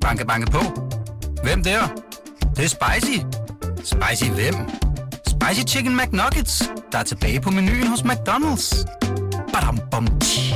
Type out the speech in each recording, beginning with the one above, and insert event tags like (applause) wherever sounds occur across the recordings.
Banke, banke på. Hvem der? Det, det er spicy. Spicy hvem? Spicy Chicken McNuggets, der er tilbage på menuen hos McDonald's. Badum, bom, tji.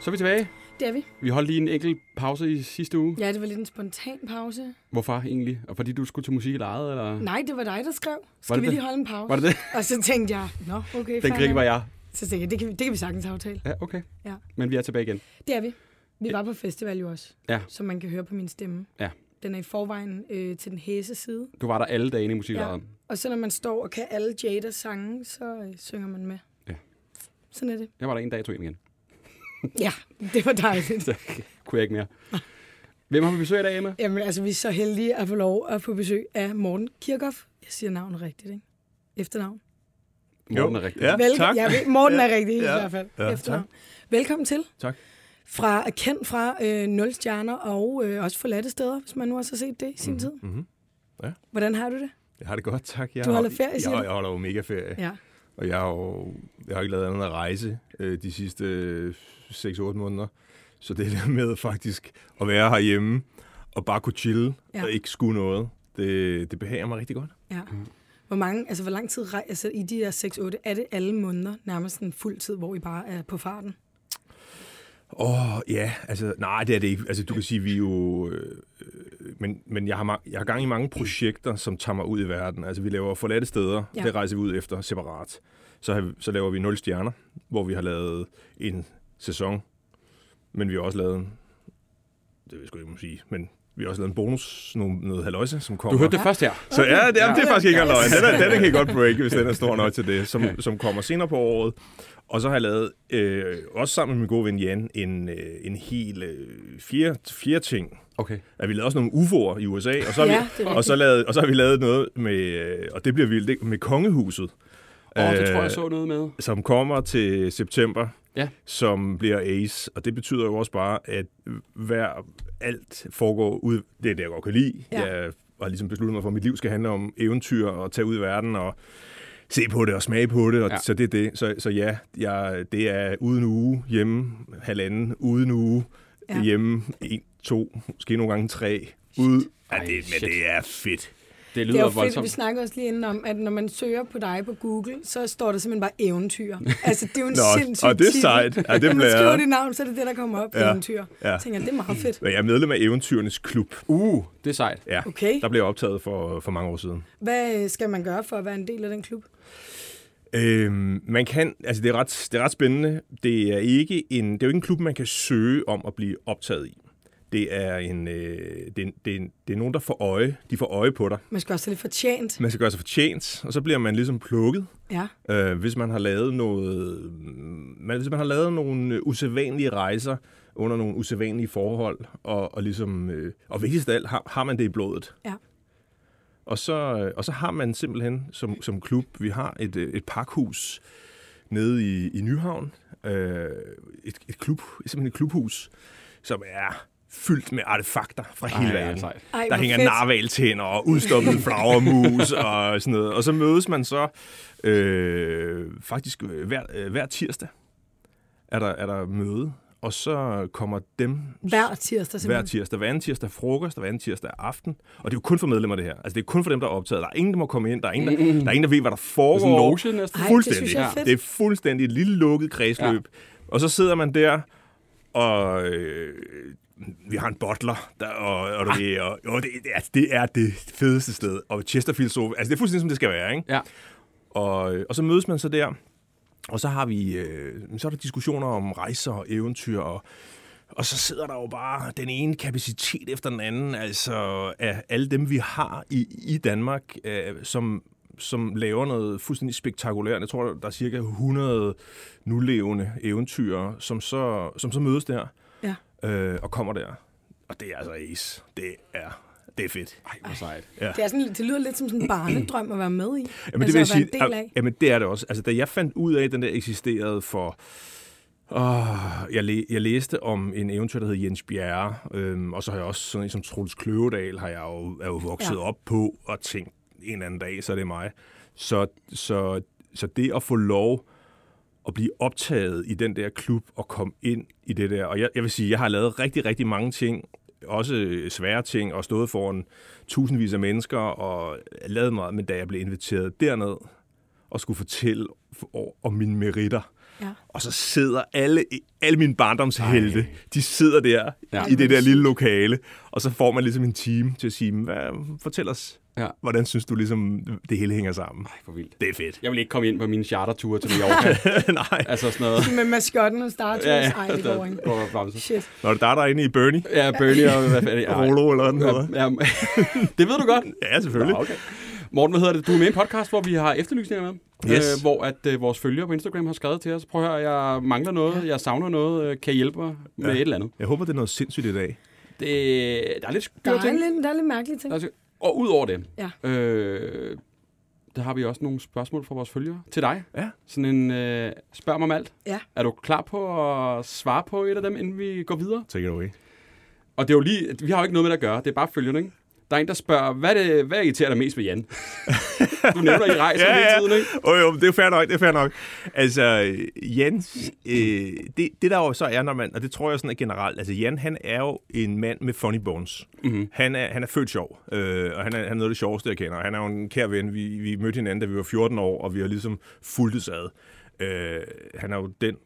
Så er vi tilbage. Det er vi. Vi holdt lige en enkelt pause i sidste uge. Ja, det var lidt en spontan pause. Hvorfor egentlig? Og fordi du skulle til musik i lejet, eller? Nej, det var dig, der skrev. Skal vi det? lige holde en pause? Var det det? (laughs) Og så tænkte jeg, nå, okay, Den krig var jeg. Så tænkte jeg, det kan, vi, det kan vi sagtens aftale. Ja, okay. Ja. Men vi er tilbage igen. Det er vi. Vi var på festival jo også, Ja. som man kan høre på min stemme. Ja. Den er i forvejen øh, til den hæse side. Du var der alle dagene i musik i Ja. Og så når man står og kan alle Jadas sange, så øh, synger man med. Ja. Sådan er det. Jeg var der en dag, tog hjem igen. Ja, det var dejligt. (laughs) Så kunne jeg ikke mere. Hvem har vi besøg i dag, Emma? Jamen altså, vi er så heldige at få lov at få besøg af Morten Kirchhoff. Jeg siger navnet rigtigt, ikke? Efternavn. Morten er rigtig. Ja, Vel- tak. Ja, Morten er rigtig i Ja. hvert fald. Ja, Efternavn. Velkommen til. Tak. Fra kendt fra øh, 0 stjerner og øh, også forladte steder, hvis man nu også har set det i sin tid. mhm. Ja. Hvordan har du det? Jeg har det godt, tak. Jeg Du holder har- ferie, siger jeg, jeg holder jo mega ferie. Ja. Og jeg har jo jeg har ikke lavet andet end at rejse øh, de sidste øh, 6-8 måneder. Så det der med faktisk at være herhjemme og bare kunne chille Ja. og ikke skulle noget, det, det behager mig rigtig godt. ja. Hvor, mange, altså, hvor lang tid rej- altså, i de der 6-8, er det alle måneder nærmest en fuld tid, hvor I bare er på farten? Åh, oh, ja, altså, nej, det er det ikke. Altså, du kan sige, vi er jo... Øh, men men jeg, har, jeg har gang i mange projekter, som tager mig ud i verden. Altså, vi laver forladte steder, Ja. ja. det rejser vi ud efter separat. Så, har, vi- så laver vi 0 stjerner, hvor vi har lavet en sæson. Men vi har også lavet... en- Det vil jeg sgu ikke må sige, men vi har også lavet en bonus, noget, noget haløjse, som kommer. Du hørte det først her. Så ja, det, ja. det er faktisk ikke Ja. løgn. Den, er, den kan godt break, hvis den er stor nok til det, som, som kommer senere på året. Og så har jeg lavet, øh, også sammen med min gode ven Jan, en, øh, en hel øh, fire, fire ting. Okay. At vi lavede også nogle UFO'er i USA, og så, har, Ja, det vi, og, så lavet, og så har vi lavet noget med, øh, og det bliver vildt, med kongehuset. Og det Øh, tror jeg så noget med. som kommer til september, Ja. som bliver Ace. Og det betyder jo også bare, at hver, alt foregår ud... Det er det, jeg godt kan lide. Ja. Ja. Jeg har ligesom besluttet mig for, at mit liv skal handle om eventyr og tage ud i verden og se på det og smage på det. Og Ja. Så det er det. Så, så ja, jeg, det er uden uge hjemme, halvanden, uden uge Ja. hjemme, en, to, måske nogle gange tre, ud. Ja, det, shit. men det er fedt. Det Det er lyder jo fedt, vi voldsomt. snakker også lige inden om, at når man søger på dig på Google, så står der simpelthen bare eventyr. (laughs) Altså, det er jo en Nå, sindssyg og det er sejt. Ja, det (laughs) Når man bliver skriver dit navn, så er det det, der kommer op. Ja. Eventyr. Ja. Jeg tænker, det er meget fedt. Jeg er medlem af Eventyrernes Klub. Uh, det er sejt. Ja, Okay. der blev jeg optaget for, for mange år siden. Hvad skal man gøre for at være en del af den klub? Øhm, man kan, altså det er, ret, det er ret spændende. Det er, ikke en, det er jo ikke en klub, man kan søge om at blive optaget i. Det er, en, øh, det, er, det, er, det er nogen, der får øje. De får øje på dig. Man skal også lidt fortjent. Man skal gøre sig fortjent, og så bliver man ligesom plukket, Ja. øh, hvis man har lavet noget, man, hvis man har lavet nogle øh, usædvanlige rejser under nogle usædvanlige forhold, og, og ligesom, øh, og vigtigst af alt, har, har man det i blodet. Ja. Og så, øh, og så har man simpelthen som, som klub, vi har et, øh, et pakhus nede i, i Nyhavn, øh, et, et, klub, simpelthen et klubhus, som er fyldt med artefakter fra hele Ej, verden. sejt. Ej, Der hænger narvaltænder og udstoppet (laughs) flagermus og sådan noget. Og så mødes man så øh, faktisk øh, hver, øh, hver tirsdag er der, er der møde. Og så kommer dem Hver tirsdag hver simpelthen. tirsdag. Hver anden tirsdag frokost, og hver anden tirsdag aften. Og det er jo kun for medlemmer, det her. Altså, det er kun for dem, der er optaget. Der er ingen, der må komme ind. Der er ingen, der, der, er ingen, der ved, hvad der Det er foregår. sådan en loge næsten. Ej, det Fuldstændig. synes jeg er fedt. Det er fuldstændig et lille lukket kredsløb. Ja. Og så sidder man der, og øh, vi har en butler, der, og, og, du ved, og, og det, det, er, det er det fedeste sted. Og Chesterfield sofa, altså det er fuldstændig som det skal være, ikke? Ja. Og, og så mødes man så der, og så har vi, øh, så er der diskussioner om rejser og eventyr, og, og så sidder der jo bare den ene kapacitet efter den anden, altså af alle dem, vi har i, i Danmark, øh, som, som laver noget fuldstændig spektakulært. Jeg tror, der er cirka 100 nulevende eventyr, som så, som så mødes der. Øh, og kommer der. Og det er altså ace. Det er, det er fedt. Ej, hvor sejt. Ja. Det, er sådan, det lyder lidt som sådan en barnedrøm at være med i. Jamen, altså det vil jeg sige, en del af. jamen, det er det også. Altså, da jeg fandt ud af, at den der eksisterede for Oh, jeg, læ- jeg læste om en eventyr, der hedder Jens Bjerre, øhm, og så har jeg også sådan en som Troels Kløvedal, har jeg jo, er jo vokset ja. op på og tænkt, en eller anden dag, så er det mig. Så, så, så det at få lov at blive optaget i den der klub og komme ind i det der, og jeg, jeg vil sige, jeg har lavet rigtig, rigtig mange ting, også øh, svære ting, og stået foran tusindvis af mennesker, og lavet meget, men da jeg blev inviteret derned, og skulle fortælle om mine meritter, Ja. Og så sidder alle, alle mine barndomshelte, Ej. de sidder der ja. i det der lille lokale, og så får man ligesom en team til at sige, hvad, fortæl os, ja. hvordan synes du ligesom, det hele hænger sammen? Ej, for vildt. Det er fedt. Jeg vil ikke komme ind på min chartertur til Mallorca. (laughs) Nej. Altså sådan noget. Med maskotten og Star Tours. Ja, ja. Ej, det går ikke. Går Shit. Når det der er derinde i Bernie. Ja, Bernie og hvad fanden. (laughs) Rolo eller hedder. Ja, ja. (laughs) det ved du godt. Ja, selvfølgelig. Nå, okay. Morten, hvad hedder det? Du er med i en podcast, hvor vi har efterlysninger med. Yes. Øh, hvor at øh, vores følgere på Instagram har skrevet til os, prøv at høre, jeg mangler noget, jeg savner noget, øh, kan I hjælpe mig med ja. et eller andet? Jeg håber, det er noget sindssygt i dag. Det, der er lidt skøre der er ting. Lidt, der er lidt mærkelige ting. Der er, og ud over det, ja. øh, der har vi også nogle spørgsmål fra vores følgere til dig. Ja. Sådan en øh, spørg mig om alt. Ja. Er du klar på at svare på et af dem, inden vi går videre? Take it away. Og det er jo lige, vi har jo ikke noget med det at gøre, det er bare følgerne, ikke? Der er en, der spørger, hvad, det, hvad irriterer dig mest ved Jan? du nævner, I rejser (laughs) ja, hele tiden, ikke? Oh, jo, det er fair nok, det er fair nok. Altså, Jens, øh, det, det der jo så er, når man, og det tror jeg sådan er generelt, altså Jan, han er jo en mand med funny bones. Mm-hmm. Han, er, han er født sjov, øh, og han er, han er noget af det sjoveste, jeg kender. Han er jo en kær ven. Vi, vi mødte hinanden, da vi var 14 år, og vi har ligesom fulgtes ad. Øh, han er jo den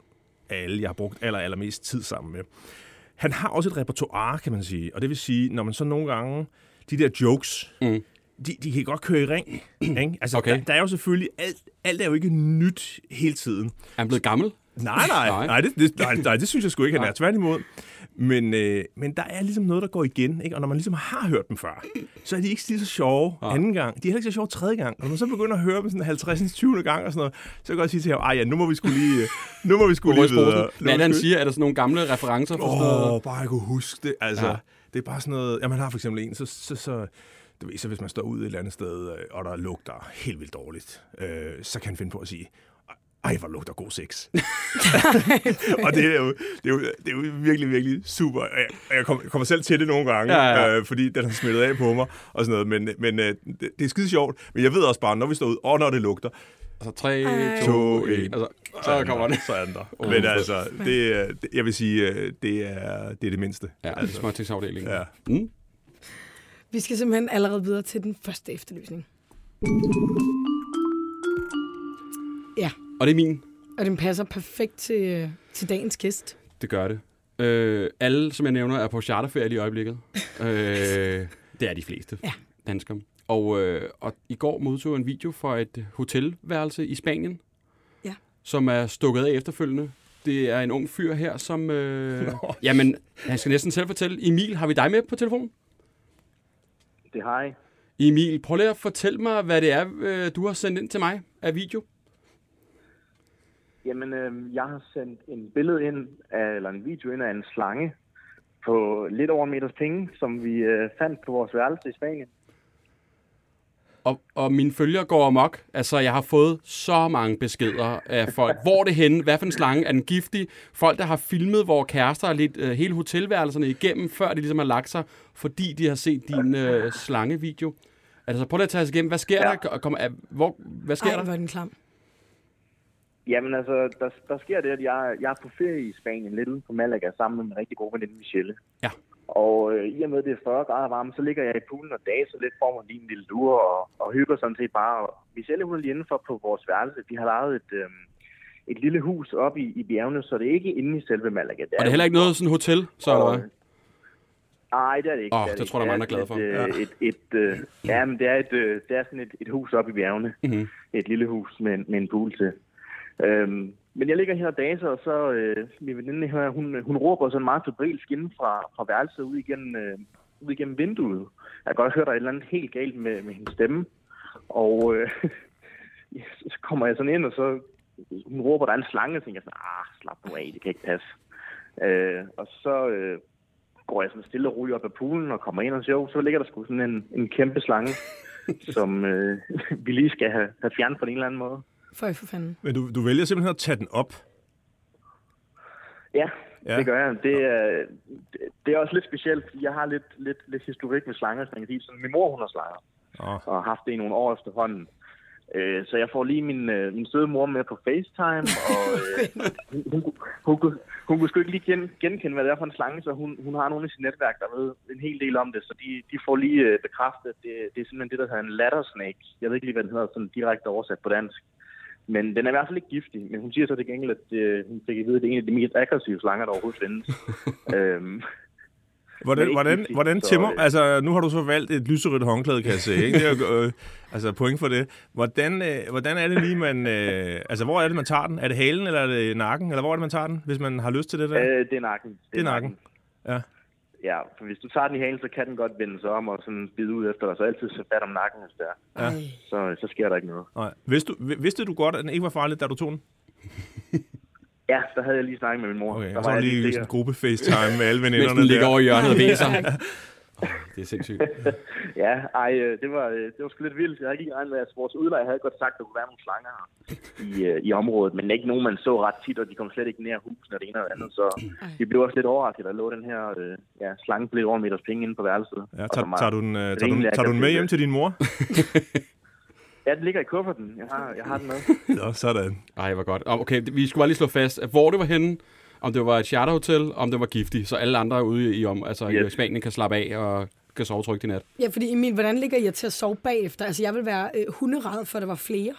af alle, jeg har brugt aller, allermest tid sammen med. Han har også et repertoire, kan man sige. Og det vil sige, når man så nogle gange de der jokes, mm. de, de kan godt køre i ring. Ikke? Altså, okay. der, der er jo selvfølgelig, alt, alt er jo ikke nyt hele tiden. Er han blevet gammel? Nej, nej, nej, nej, det, det, nej, nej, det synes jeg sgu ikke, han er. Tværtimod. Men, øh, men der er ligesom noget, der går igen, ikke? og når man ligesom har hørt dem før, så er de ikke lige så sjove ja. anden gang. De er heller ikke så sjove tredje gang. Og når man så begynder at høre dem sådan 50. 20. gang og sådan noget, så kan jeg sige til ham, ja, nu må vi skulle lige, nu må vi skulle lige videre. Hvad han siger? Er der sådan nogle gamle referencer? Åh, oh, bare jeg kunne huske det. Altså, ja. Det er bare sådan noget... Ja, man har for eksempel en, så, så, så du ved, så hvis man står ud et eller andet sted, øh, og der lugter helt vildt dårligt, øh, så kan han finde på at sige, ej, hvor lugter god sex. (laughs) og det er, jo, det, er jo, det er jo virkelig, virkelig super. Jeg, jeg kommer selv til det nogle gange, ja, ja. Øh, fordi den har smittet af på mig og sådan noget. Men, men øh, det, det er skide sjovt. Men jeg ved også bare, når vi står ud, og når det lugter, Altså 3, 2, 1. Altså, så kommer det. Så er den der. Oh, Men altså, det, det, jeg vil sige, øh, det er det, er det mindste. Ja, altså. småtingsafdelingen. Ja. Mm. Vi skal simpelthen allerede videre til den første efterlysning. Ja. Og det er min. Og den passer perfekt til, til dagens gæst. Det gør det. Øh, alle, som jeg nævner, er på charterferie i øjeblikket. (laughs) øh, det er de fleste ja. danskere. Og, øh, og i går modtog en video fra et hotelværelse i Spanien, ja. som er stukket af efterfølgende. Det er en ung fyr her, som... Øh, jamen, han skal næsten selv fortælle. Emil, har vi dig med på telefonen? Det har jeg. Emil, prøv lige at fortælle mig, hvad det er, øh, du har sendt ind til mig af video. Jamen, øh, jeg har sendt en billede ind, af, eller en video ind af en slange på lidt over en meters penge, som vi øh, fandt på vores værelse i Spanien og, og mine følger går amok. Altså, jeg har fået så mange beskeder af folk. Hvor er det henne? Hvad for en slange? Er den giftig? Folk, der har filmet, hvor kærester lidt uh, hele hotelværelserne igennem, før de ligesom har lagt sig, fordi de har set din uh, slangevideo. Altså, prøv at tage os igennem. Hvad sker ja. der? Kom, uh, hvor, hvad sker Ej, der? Ej, den klam. Jamen altså, der, der sker det, at jeg, jeg er på ferie i Spanien, lidt på Malaga, sammen med min rigtig gode veninde Michelle. Ja. Og øh, i og med, det er 40 grader varme, så ligger jeg i poolen og daser lidt, for mig lige en lille lure og, og hygger sådan set bare. Michelle hun er lige indenfor på vores værelse. Vi har lavet et, øh, et lille hus op i, i bjergene, så det er ikke inde i selve Malaga. Det er og det er heller ikke noget sådan hotel, så og, eller? Nej, det er det ikke. Åh, oh, det, det tror jeg, mange er glade for. Et, ja. et, et, et, ja, men det er, et, det er sådan et, et hus op i bjergene. Mm-hmm. Et lille hus med, med en pool til. Øhm, men jeg ligger her og daser, og så øh, min veninde her, hun, hun råber sådan meget febrilsk inden fra, fra værelset ud igennem, øh, ud igennem vinduet. Jeg kan godt høre, der er et eller andet helt galt med, med hendes stemme. Og øh, (laughs) så kommer jeg sådan ind, og så hun råber, der er en slange, og tænker jeg sådan, ah, slap nu af, det kan ikke passe. Øh, og så øh, går jeg sådan stille og roligt op ad poolen og kommer ind og siger, så ligger der sgu sådan en, en kæmpe slange, (laughs) som øh, (laughs) vi lige skal have, have fjernet på en eller anden måde. For for fanden. Men du, du vælger simpelthen at tage den op? Ja, Ja. det gør jeg. Det er, det er også lidt specielt, fordi jeg har lidt, lidt, lidt historik med slanger, så man kan sige. Så min mor, hun har slanger, Åh. og har haft det i nogle år efterhånden. Øh, Så jeg får lige min, øh, min søde mor med på FaceTime, (laughs) og øh, hun, hun, kunne- hun, kunne- hun kunne sgu ikke lige gen, genkende, hvad det er for en slange, så hun, hun har nogle i sit netværk, der ved en hel del om det, så de, de får lige øh, bekræftet, at det, det er simpelthen det, der hedder en ladder snake. Jeg ved ikke lige, hvad den hedder sådan direkte oversat på dansk. Men den er i hvert fald ikke giftig, men hun siger så til gengæld, at øh, hun fik at vide, at det er en af de mest aggressive slanger, der overhovedet findes. (laughs) øhm, Hvordan, hvordan, giftig, hvordan så, Timmer, øh. altså nu har du så valgt et lyserødt håndklæde, kan jeg se, ikke? Det er øh, altså point for det. Hvordan, øh, hvordan er det lige, man, øh, altså hvor er det, man tager den? Er det halen, eller er det nakken, eller hvor er det, man tager den, hvis man har lyst til det der? øh, det er nakken. Det er nakken. Ja. Ja, for hvis du tager den i halen, så kan den godt vende sig om og sådan bide ud efter dig, så altid så fat om nakken, hvis det er. Ja. Så, så sker der ikke noget. Nej. Vidste, du, vidste du godt, at den ikke var farlig, da du tog den? (laughs) Ja, der havde jeg lige snakket med min mor. Okay, der og så var jeg lige sikker. sådan en gruppe FaceTime med alle (laughs) Mens veninderne den ligger der. over i hjørnet og (laughs) væser. Det er sindssygt. (laughs) Ja, ej, øh, det var, øh, det var sgu lidt vildt. Jeg havde ikke regnet med, at vores udlejer havde godt sagt, at der kunne være nogle slanger her i, øh, i området, men ikke nogen, man så ret tit, og de kom slet ikke nær husen og det ene og det andet, så vi blev også lidt overrasket, at der lå den her øh, ja, slange blev over meters penge inde på værelset. Ja, tager, tager, du den, øh, tager, du, tager du den med hjem til din mor? (laughs) Ja, den ligger i kufferten. Jeg har, jeg har den med. Ja, sådan. Ej, hvor godt. Okay, vi skulle bare lige slå fast, hvor det var henne, om det var et charterhotel, om det var giftig, så alle andre ude i, om, altså, i Yes. Spanien kan slappe af og kan sove trygt i nat. Ja, fordi Emil, hvordan ligger jeg til at sove bagefter? Altså, jeg vil være øh, hunderad, for der var flere.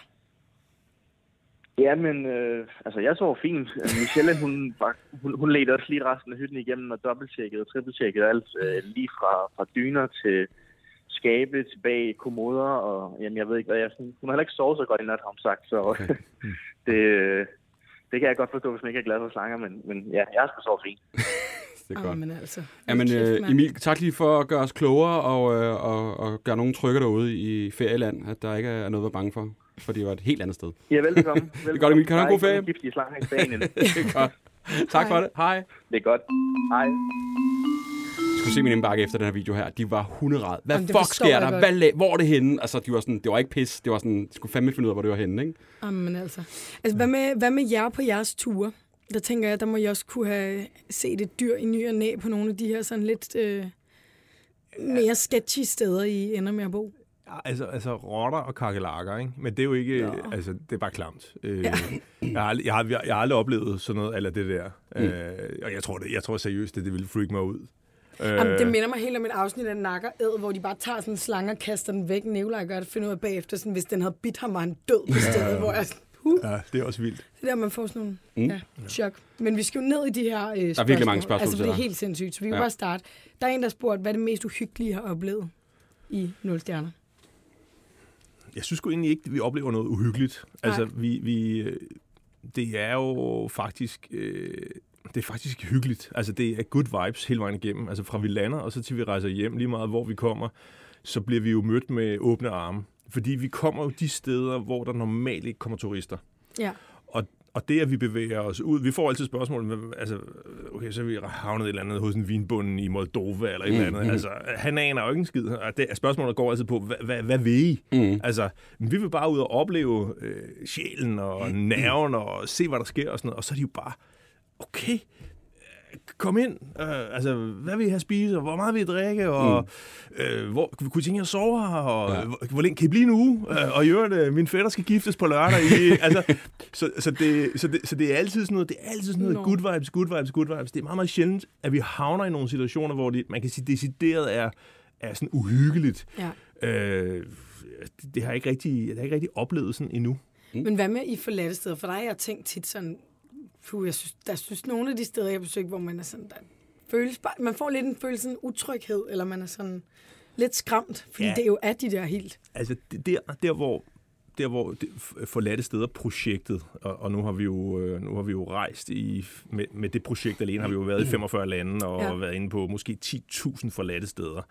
Ja, men øh, altså, jeg sov fint. Øh, Michelle, hun, var, hun, hun ledte også lige resten af hytten igennem og dobbelttjekkede og trippeltjekkede alt, øh, lige fra, fra dyner til skabe, tilbage i kommoder, og jamen, jeg ved ikke hvad, jeg, sådan, hun har heller ikke sovet så godt i nat, har hun sagt, så okay. (laughs) det, øh, det kan jeg godt forstå, hvis man ikke er glad for slanger, men, men ja, jeg har sgu sovet fint. (laughs) Det er godt. men altså. Jamen, øh. Emil, tak lige for at gøre os klogere og, øh, og, og gøre nogen trygge derude i ferieland, at der ikke er noget at være bange for, for det var et helt andet sted. Ja, velbekomme. velbekomme. (laughs) er godt, Emil. Kan du have en god er ferie? slanger i Spanien. (laughs) Det er godt. Tak for det. Hej. det er godt. Hej. Jeg skulle se min indbakke efter den her video her. De var hunderad. Hvad Jamen, fuck sker jeg der? Hvad la- hvor er det henne? Altså, de var sådan, det var ikke pis. Det var sådan, de skulle fandme finde ud af, hvor det var henne, ikke? Jamen altså. altså hvad, med, hvad med jer på jeres ture? Der tænker jeg, der må I også kunne have set et dyr i ny og næ på nogle af de her sådan lidt øh, mere sketchy steder, I ender med at bo. Ja, altså, altså rotter og kakelakker, ikke? Men det er jo ikke, ja. altså, det er bare klamt. Øh, Ja. jeg, har, aldrig- jeg, har, jeg har aldrig oplevet sådan noget, eller det der. Mm. Øh, og jeg tror, det, jeg tror seriøst, det, det ville freak mig ud. Øh, Jamen, det minder mig helt om et afsnit af Nakker Æd, hvor de bare tager sådan en slange og kaster den væk. Nikolaj gør det, finder ud af bagefter, sådan, hvis den havde bidt ham, var han død på stedet, ja. hvor jeg huh, Ja, det er også vildt. det der, man får sådan nogle mm. ja, chok. Men vi skal jo ned i de her øh, spørgsmål. Der er virkelig mange spørgsmål Altså, det er helt sindssygt, så vi kan Ja. bare starte. Der er en, der spurgte, hvad er det mest uhyggelige, har oplevet i 0 stjerner? Jeg synes sgu egentlig ikke, at vi oplever noget uhyggeligt. Altså, vi, vi, øh, det er jo faktisk... Øh, det er faktisk hyggeligt. Altså, det er good vibes hele vejen igennem. Altså, fra vi lander, og så til vi rejser hjem, lige meget hvor vi kommer, så bliver vi jo mødt med åbne arme. Fordi vi kommer jo de steder, hvor der normalt ikke kommer turister. Ja. Og, og det, at vi bevæger os ud, vi får altid spørgsmål, altså, okay, så er vi havnet et eller andet hos en vinbunden i Moldova eller et eller andet. Altså, han aner jo ikke en skid. Og det, spørgsmålet går altid på, hvad, hvad, hvad vil I? Mm. Altså, vi vil bare ud og opleve øh, sjælen og nerven og se, hvad der sker og sådan noget. Og så er de jo bare, okay, kom ind. Øh, altså, hvad vil I have at spise, og hvor meget vil I drikke, og mm. øh, hvor, kunne I tænke jer at sove her, og ja. hvor, hvor længe kan I blive nu? Øh, og i øvrigt, øh, min fætter skal giftes på lørdag. I, (laughs) altså, så, så, det, så, det, så det er altid sådan noget, det er altid sådan noget Nå. good vibes, good vibes, good vibes. Det er meget, meget sjældent, at vi havner i nogle situationer, hvor det, man kan sige, decideret er, er sådan uhyggeligt. ja. Øh, det, det, har jeg ikke rigtig, det har jeg ikke rigtig oplevet sådan endnu. Men hvad med i forladte steder? For der har jeg tænkt tit sådan, puh, jeg synes, der synes nogle af de steder, jeg har besøgt, hvor man er sådan, der føles bare, man får lidt en følelse af utryghed, eller man er sådan lidt skræmt, fordi Ja. det jo er de der helt. Altså, der, der hvor der hvor det forladte steder projektet, og, og nu har vi jo øh, nu har vi jo rejst i med, med det projekt alene har vi jo været i (clears throat) 45 lande og. Ja. været inde på måske 10.000 forladte steder.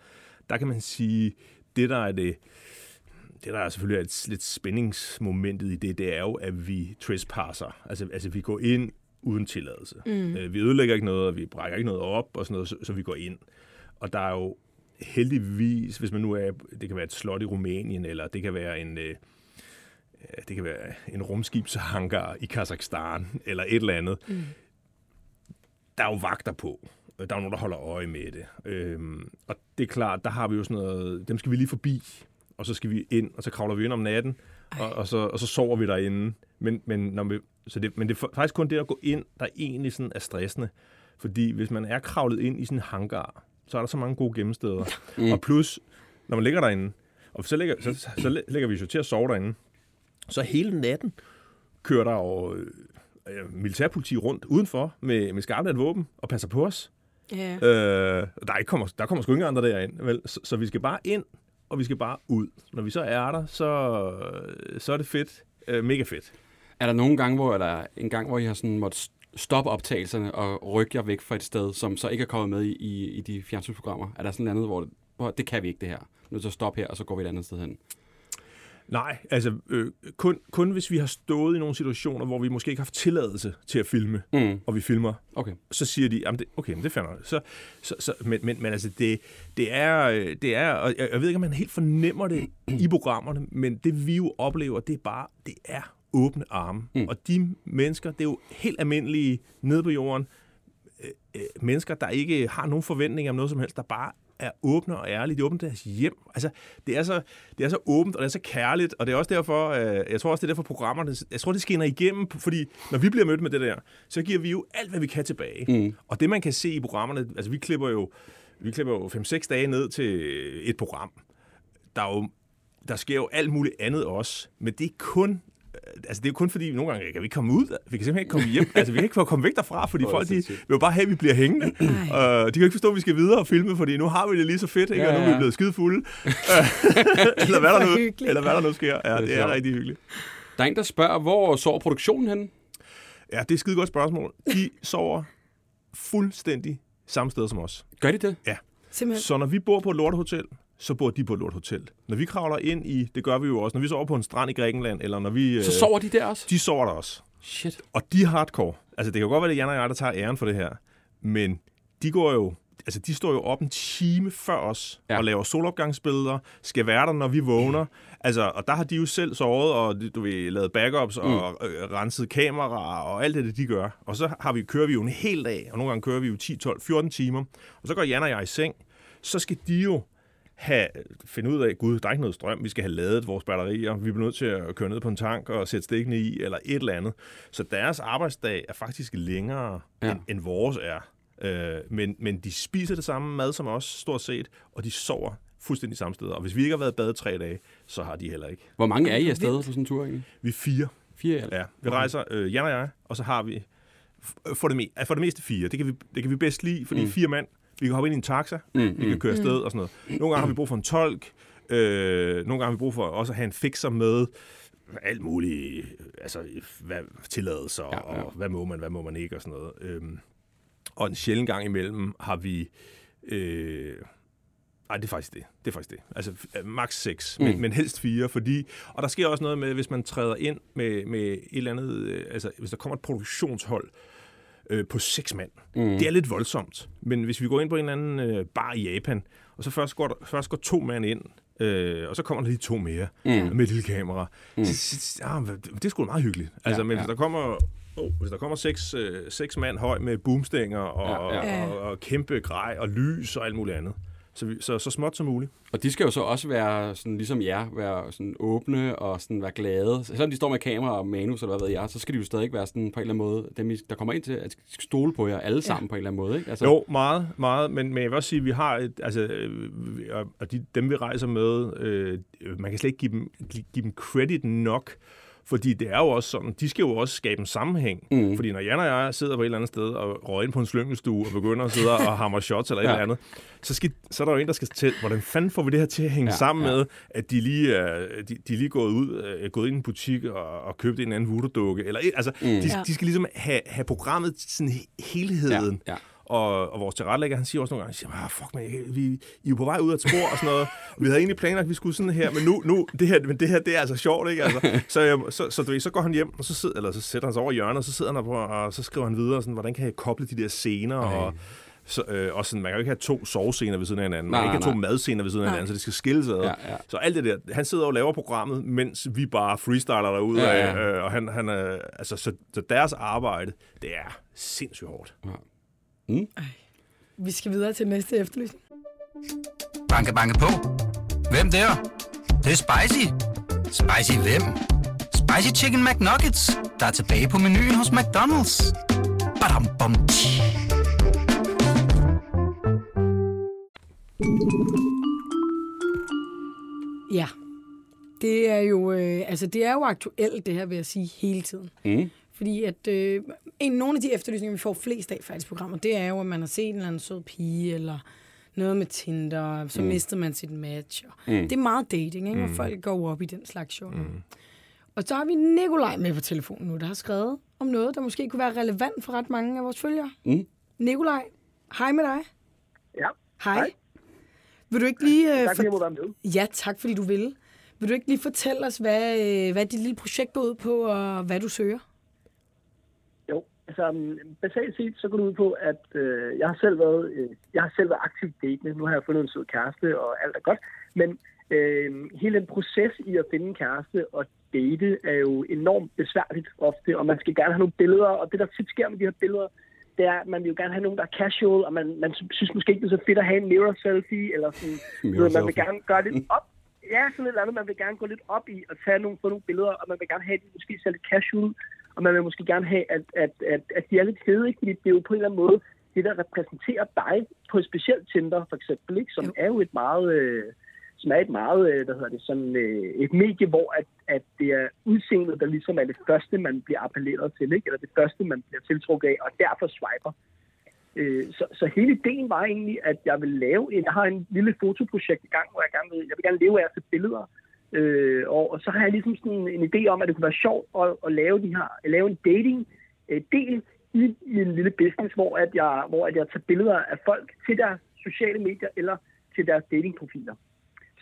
Der kan man sige, det der er det det der er selvfølgelig et lidt spændingsmomentet i det, det er jo, at vi trespasser. Altså, altså vi går ind uden tilladelse. Mm. Øh, vi ødelægger ikke noget, og vi brækker ikke noget op, og sådan noget, så, så vi går ind. Og der er jo heldigvis, hvis man nu er, det kan være et slot i Rumænien, eller det kan være en, øh, øh, det kan være en rumskibshangar i Kazakhstan, eller et eller andet. Mm. der er jo vagter på. Der er jo nogen, der holder øje med det. Øhm, og det er klart, der har vi jo sådan noget, dem skal vi lige forbi, og så skal vi ind, og så kravler vi ind om natten, og, og, så, og så sover vi derinde. Men, men, når vi, så det, men det er faktisk kun det at gå ind, der egentlig sådan er stressende. Fordi hvis man er kravlet ind i sådan en hangar, så er der så mange gode gemmesteder. Mm. Og plus, når man ligger derinde, og så lægger, så, så, så lægger vi så til at sove derinde, så hele natten kører der jo øh, militærpoliti rundt udenfor med, med skarpt våben og passer på os. Ja. Øh, der, er ikke kommer, der kommer sgu ikke andre derind. Vel? Så, så vi skal bare ind, og vi skal bare ud. Når vi så er der, så, så er det fedt. Øh, mega fedt. Er der nogle gange, hvor der en gang, hvor I har sådan måttet stoppe optagelserne og rykke jer væk fra et sted, som så ikke er kommet med i, i, i de fjernsynsprogrammer? Er der sådan noget andet, hvor, det, hvor det kan vi ikke det her? Nu så stop her, og så går vi et andet sted hen. Nej, altså øh, kun, kun hvis vi har stået i nogle situationer, hvor vi måske ikke har haft tilladelse til at filme, Mm. og vi filmer, Okay. så siger de, jamen det, okay, men det finder så, så, så, men, men, men altså det, det er, øh, det er, og jeg, jeg ved ikke, om man helt fornemmer det i programmerne, men det vi jo oplever, det er bare, det er åbne arme. Mm. Og de mennesker, det er jo helt almindelige nede på jorden, øh, øh, mennesker, der ikke har nogen forventninger om noget som helst, der bare er åbne og ærlige. De åbner deres hjem. Altså, det er, så, det er så åbent, og det er så kærligt, og det er også derfor, øh, jeg tror også, det er derfor programmerne, jeg tror, det skinner igennem, fordi når vi bliver mødt med det der, så giver vi jo alt, hvad vi kan tilbage. Mm. Og det, man kan se i programmerne, altså vi klipper jo, vi klipper jo 5-6 dage ned til et program. Der, er jo, der sker jo alt muligt andet også, men det er kun altså det er jo kun fordi, nogle gange kan vi ikke komme ud, vi kan simpelthen ikke komme hjem, altså vi kan ikke få komme væk derfra, fordi er folk det de, vil jo bare have, at vi bliver hængende. (clears throat) Uh, de kan jo ikke forstå, at vi skal videre og filme, fordi nu har vi det lige så fedt, ikke? Ja, og nu er vi ja. blevet skide fulde. (laughs) (laughs) eller, hvad der nu, hyggeligt. eller hvad der nu sker. Ja, er det er rigtig hyggeligt. Der er en, der spørger, hvor sover produktionen henne? Ja, det er et skide godt spørgsmål. De sover fuldstændig samme sted som os. Gør de det? Simpelthen. Så når vi bor på et lortehotel, så bor de på et lortehotel. Når vi kravler ind i, det gør vi jo også, når vi sover på en strand i Grækenland, eller når vi... Så øh, sover de der også? De sover der også. Shit. Og de er hardcore. Altså, det kan godt være, det er Jan og jeg, der tager æren for det her. Men de går jo... Altså, de står jo op en time før os Ja. og laver solopgangsbilleder, skal være der, når vi vågner. Altså, og der har de jo selv sovet, og du ved, lavet backups og øh, renset kameraer og alt det, de gør. Og så har vi, kører vi jo en hel dag, og nogle gange kører vi jo 10, 12, 14 timer. Og så går Jan og jeg i seng. Så skal de jo have, finde ud af, gud, der er ikke noget strøm, vi skal have ladet vores batterier, vi bliver nødt til at køre ned på en tank og sætte stikkene i, eller et eller andet. Så deres arbejdsdag er faktisk længere, Ja. end, end vores er. Øh, men, men de spiser det samme mad som os, stort set, og de sover fuldstændig samme sted. Og hvis vi ikke har været i bad tre dage, så har de heller ikke. Hvor mange er I afsted på sådan en tur egentlig? Vi er fire. Fire alt? Ja, vi rejser, øh, Jan og jeg, og så har vi for det, me- for det meste fire. Det kan vi, det kan vi bedst lide, fordi mm. fire mand, vi kan hoppe ind i en taxa, mm, vi kan køre afsted og sådan noget. Nogle gange har vi brug for en tolk, øh, nogle gange har vi brug for også at have en fixer med, alt muligt, altså hvad, tilladelser, Ja, ja, og hvad må man, hvad må man ikke og sådan noget. Øhm, og en sjælden gang imellem har vi... Øh, Nej, det er faktisk det. Det er faktisk det. Altså f- max 6, mm. men, men helst 4, fordi... Og der sker også noget med, hvis man træder ind med, med et eller andet... Øh, altså, hvis der kommer et produktionshold øh, på 6 mand. Mm. Det er lidt voldsomt. Men hvis vi går ind på en eller anden øh, bar i Japan, og så først går, der, først går to mand ind, øh, og så kommer der lige to mere mm. med et lille kamera. Mm. Så, så, det, det er sgu da meget hyggeligt. Altså, Ja, men ja. hvis der kommer... Oh, hvis der kommer seks, øh, seks mand høj med boomstænger og, Ja, ja. Og, og, og kæmpe grej og lys og alt muligt andet. Så, vi, så, så småt som muligt. Og de skal jo så også være, sådan, ligesom jer, være sådan åbne og sådan være glade. Selvom de står med kamera og manus, eller hvad ved jeg, så skal de jo stadig være sådan på en eller anden måde, dem, der kommer ind til, at de skal stole på jer alle sammen ja. på en eller anden måde. Ikke? Altså, Jo, meget, meget, men, men jeg vil også sige, at vi har et, altså, øh, og- de, dem vi rejser med, øh, man kan slet ikke give dem, gi- give dem credit nok, fordi det er jo også sådan, de skal jo også skabe en sammenhæng. Mm. Fordi når Jan og jeg sidder på et eller andet sted og røger ind på en slyngelstue og begynder at sidde og hamre shots eller et Ja. eller andet, så, skal, så er der jo en, der skal til, hvordan fanden får vi det her til at hænge Ja, sammen ja. med, at de lige er, de, de lige gået ud, øh, gået ind i en butik og, og købt en anden voodoo-dukke. Eller, et- altså, mm. de, Ja. de skal ligesom have, have programmet sådan he- helheden. Ja, ja. Og, og vores tilrettelægger, han siger også nogle gange, siger, ah, fuck man, vi, I er jo på vej ud af et spor og sådan noget. Vi havde egentlig planlagt, at vi skulle sådan her, men nu, nu det her, men det her, det er altså sjovt, ikke? Altså, (laughs) så, jeg, så, så, du ved, så går han hjem, og så, sidder, eller så sætter han sig over hjørnet, og så sidder han der på, og så skriver han videre, sådan, hvordan kan jeg koble de der scener, og, så, øh, og sådan, man kan jo ikke have to sovescener ved siden af hinanden, man Nej, kan ikke have to nej. madscener ved siden af Nej. hinanden, så det skal skilles ad. Ja, ja. Så alt det der, han sidder og laver programmet, mens vi bare freestyler derude Ja, af, ja. øh, og han, han er, altså, så, så deres arbejde, det er sindssygt hårdt. Ja. Mm. Vi skal videre til næste efterlysning. Banke, banke på. Hvem der? Det, det er spicy. Spicy hvem? Spicy Chicken McNuggets, der er tilbage på menuen hos McDonald's. Badum, bom, tji. Ja. Det er jo, øh, altså det er jo aktuelt, det her, vil jeg sige, hele tiden. Mm. Fordi at øh, en, nogle af de efterlysninger, vi får flest af faktisk i programmer, det er jo, at man har set en eller anden sød pige, eller noget med Tinder, så mm. mistede man sit match. Og mm. Det er meget dating, ikke? og folk går op i den slags show. Mm. Og så har vi Nikolaj med på telefonen nu, der har skrevet om noget, der måske kunne være relevant for ret mange af vores følgere. Mm. Nikolaj, hej med dig. Ja, Hej. Hej. Vil du ikke lige... Øh, tak fordi jeg må være med. Ja, tak fordi du ville. Vil du ikke lige fortælle os, hvad, øh, hvad dit lille projekt går ud på, og hvad du søger? Altså basalt set, så går det ud på, at øh, jeg har selv været, øh, jeg har selv været aktivt datende. Nu har jeg fundet en sød kæreste, og alt er godt. Men øh, hele den proces i at finde en kæreste og date er jo enormt besværligt ofte, og man skal gerne have nogle billeder, og det der tit sker med de her billeder, det er, at man vil jo gerne have nogen, der er casual, og man, man synes måske ikke, det er så fedt at have en mirror selfie, eller sådan, (laughs) Mirror man vil gerne gøre lidt op. Ja, sådan et eller andet. Man vil gerne gå lidt op i at tage nogle, få nogle billeder, og man vil gerne have, at de måske ser lidt casual, og man vil måske gerne have, at, at, at, at de er lidt fede, ikke? fordi det er jo på en eller anden måde det, der repræsenterer dig på et specielt Tinder, for eksempel, ikke? som Jo. er jo et meget... Øh, som er et meget, øh, hvad hedder det, sådan øh, et medie, hvor at, at det er udseendet, der ligesom er det første, man bliver appelleret til, ikke? eller det første, man bliver tiltrukket af, og derfor swiper. Øh, så, så hele ideen var egentlig, at jeg vil lave en, jeg har en lille fotoprojekt i gang, hvor jeg gerne vil, jeg vil gerne leve af at billeder, øh, og, og så har jeg ligesom sådan en, en idé om, at det kunne være sjovt at, at lave, de her, at lave en dating øh, del i min lille business, hvor at, jeg, hvor at jeg tager billeder af folk til deres sociale medier eller til deres datingprofiler.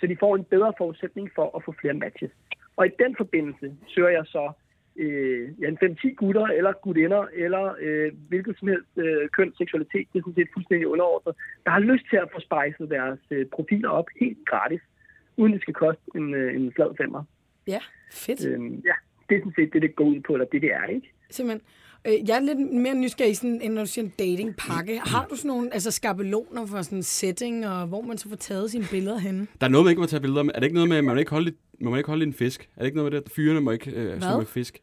Så de får en bedre forudsætning for at få flere matches. Og i den forbindelse søger jeg så øh, ja, en 5-10 gutter eller gutinder, eller øh, hvilket som helst øh, køn, seksualitet, det er sådan set fuldstændig underordnet, der har lyst til at få spejset deres øh, profiler op helt gratis, uden det skal koste en, øh, en flad femmer. Ja, fedt. Øh, ja, det er sådan set det, det går ud på, eller det, det er, ikke? Simpelthen. Øh, Jeg er lidt mere nysgerrig, sådan, end når du siger en datingpakke. Har du sådan nogle altså, skabeloner for sådan en setting, og hvor man så får taget sine billeder henne? Der er noget, man ikke må tage billeder med. Er det ikke noget med, at man må ikke holde, må man ikke holde en fisk? Er det ikke noget med det, at fyrene må ikke øh, stå med fisk?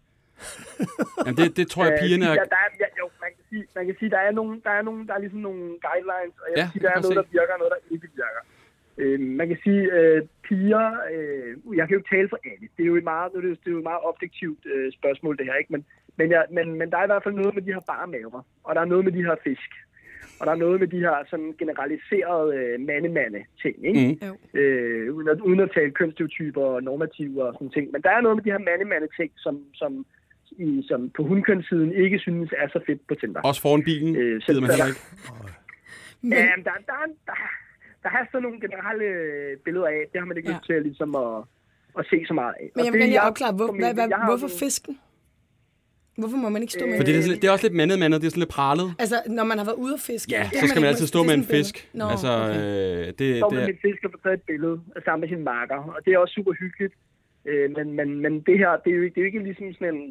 Jamen, det, det tror jeg, pigerne Øh, er... ja, der er, ja, jo, man kan sige, man kan sige der, er nogle, der, er nogle, der er ligesom nogle guidelines, og jeg Ja, sige, der er kan noget, der virker, og noget, der ikke virker. Øh, man kan sige, øh, piger, øh, jeg kan jo ikke tale for alle. Det er jo et meget, det er jo, et meget objektivt øh, spørgsmål, det her, ikke? Men, men, jeg, men, men der er i hvert fald noget med de her bare maver, og der er noget med de her fisk. Og der er noget med de her sådan generaliserede øh, mande-mande-ting, ikke? Mm. Øh, uden, at, uden at tale kønsstereotyper og normativer og sådan ting. Men der er noget med de her mande-mande-ting, som, som, i, som på hundkønssiden ikke synes er så fedt på Tinder. Også foran bilen Øh, så- gider man heller ikke. Men, Ja, der, der, er- der, der er sådan nogle generelle øh, billeder af. Det har man ikke Ja. lyst til ligesom at, at se så meget af. men Og jeg vil gerne afklare, hvor, hvad, hvad, jeg har hvorfor fisken? Hvorfor må man ikke stå med For det er, det er også lidt mandet mandet, det er sådan lidt pralet. Altså, når man har været ude at fiske. Ja, det så skal man altid med- stå med en fisk. Nå, Altså, okay. øh, det, står det med er, min fisk og får taget et billede sammen med sin marker. Og det er også super hyggeligt. Øh, men, men, men det her, det er, jo, ikke- det er jo ikke ligesom sådan en...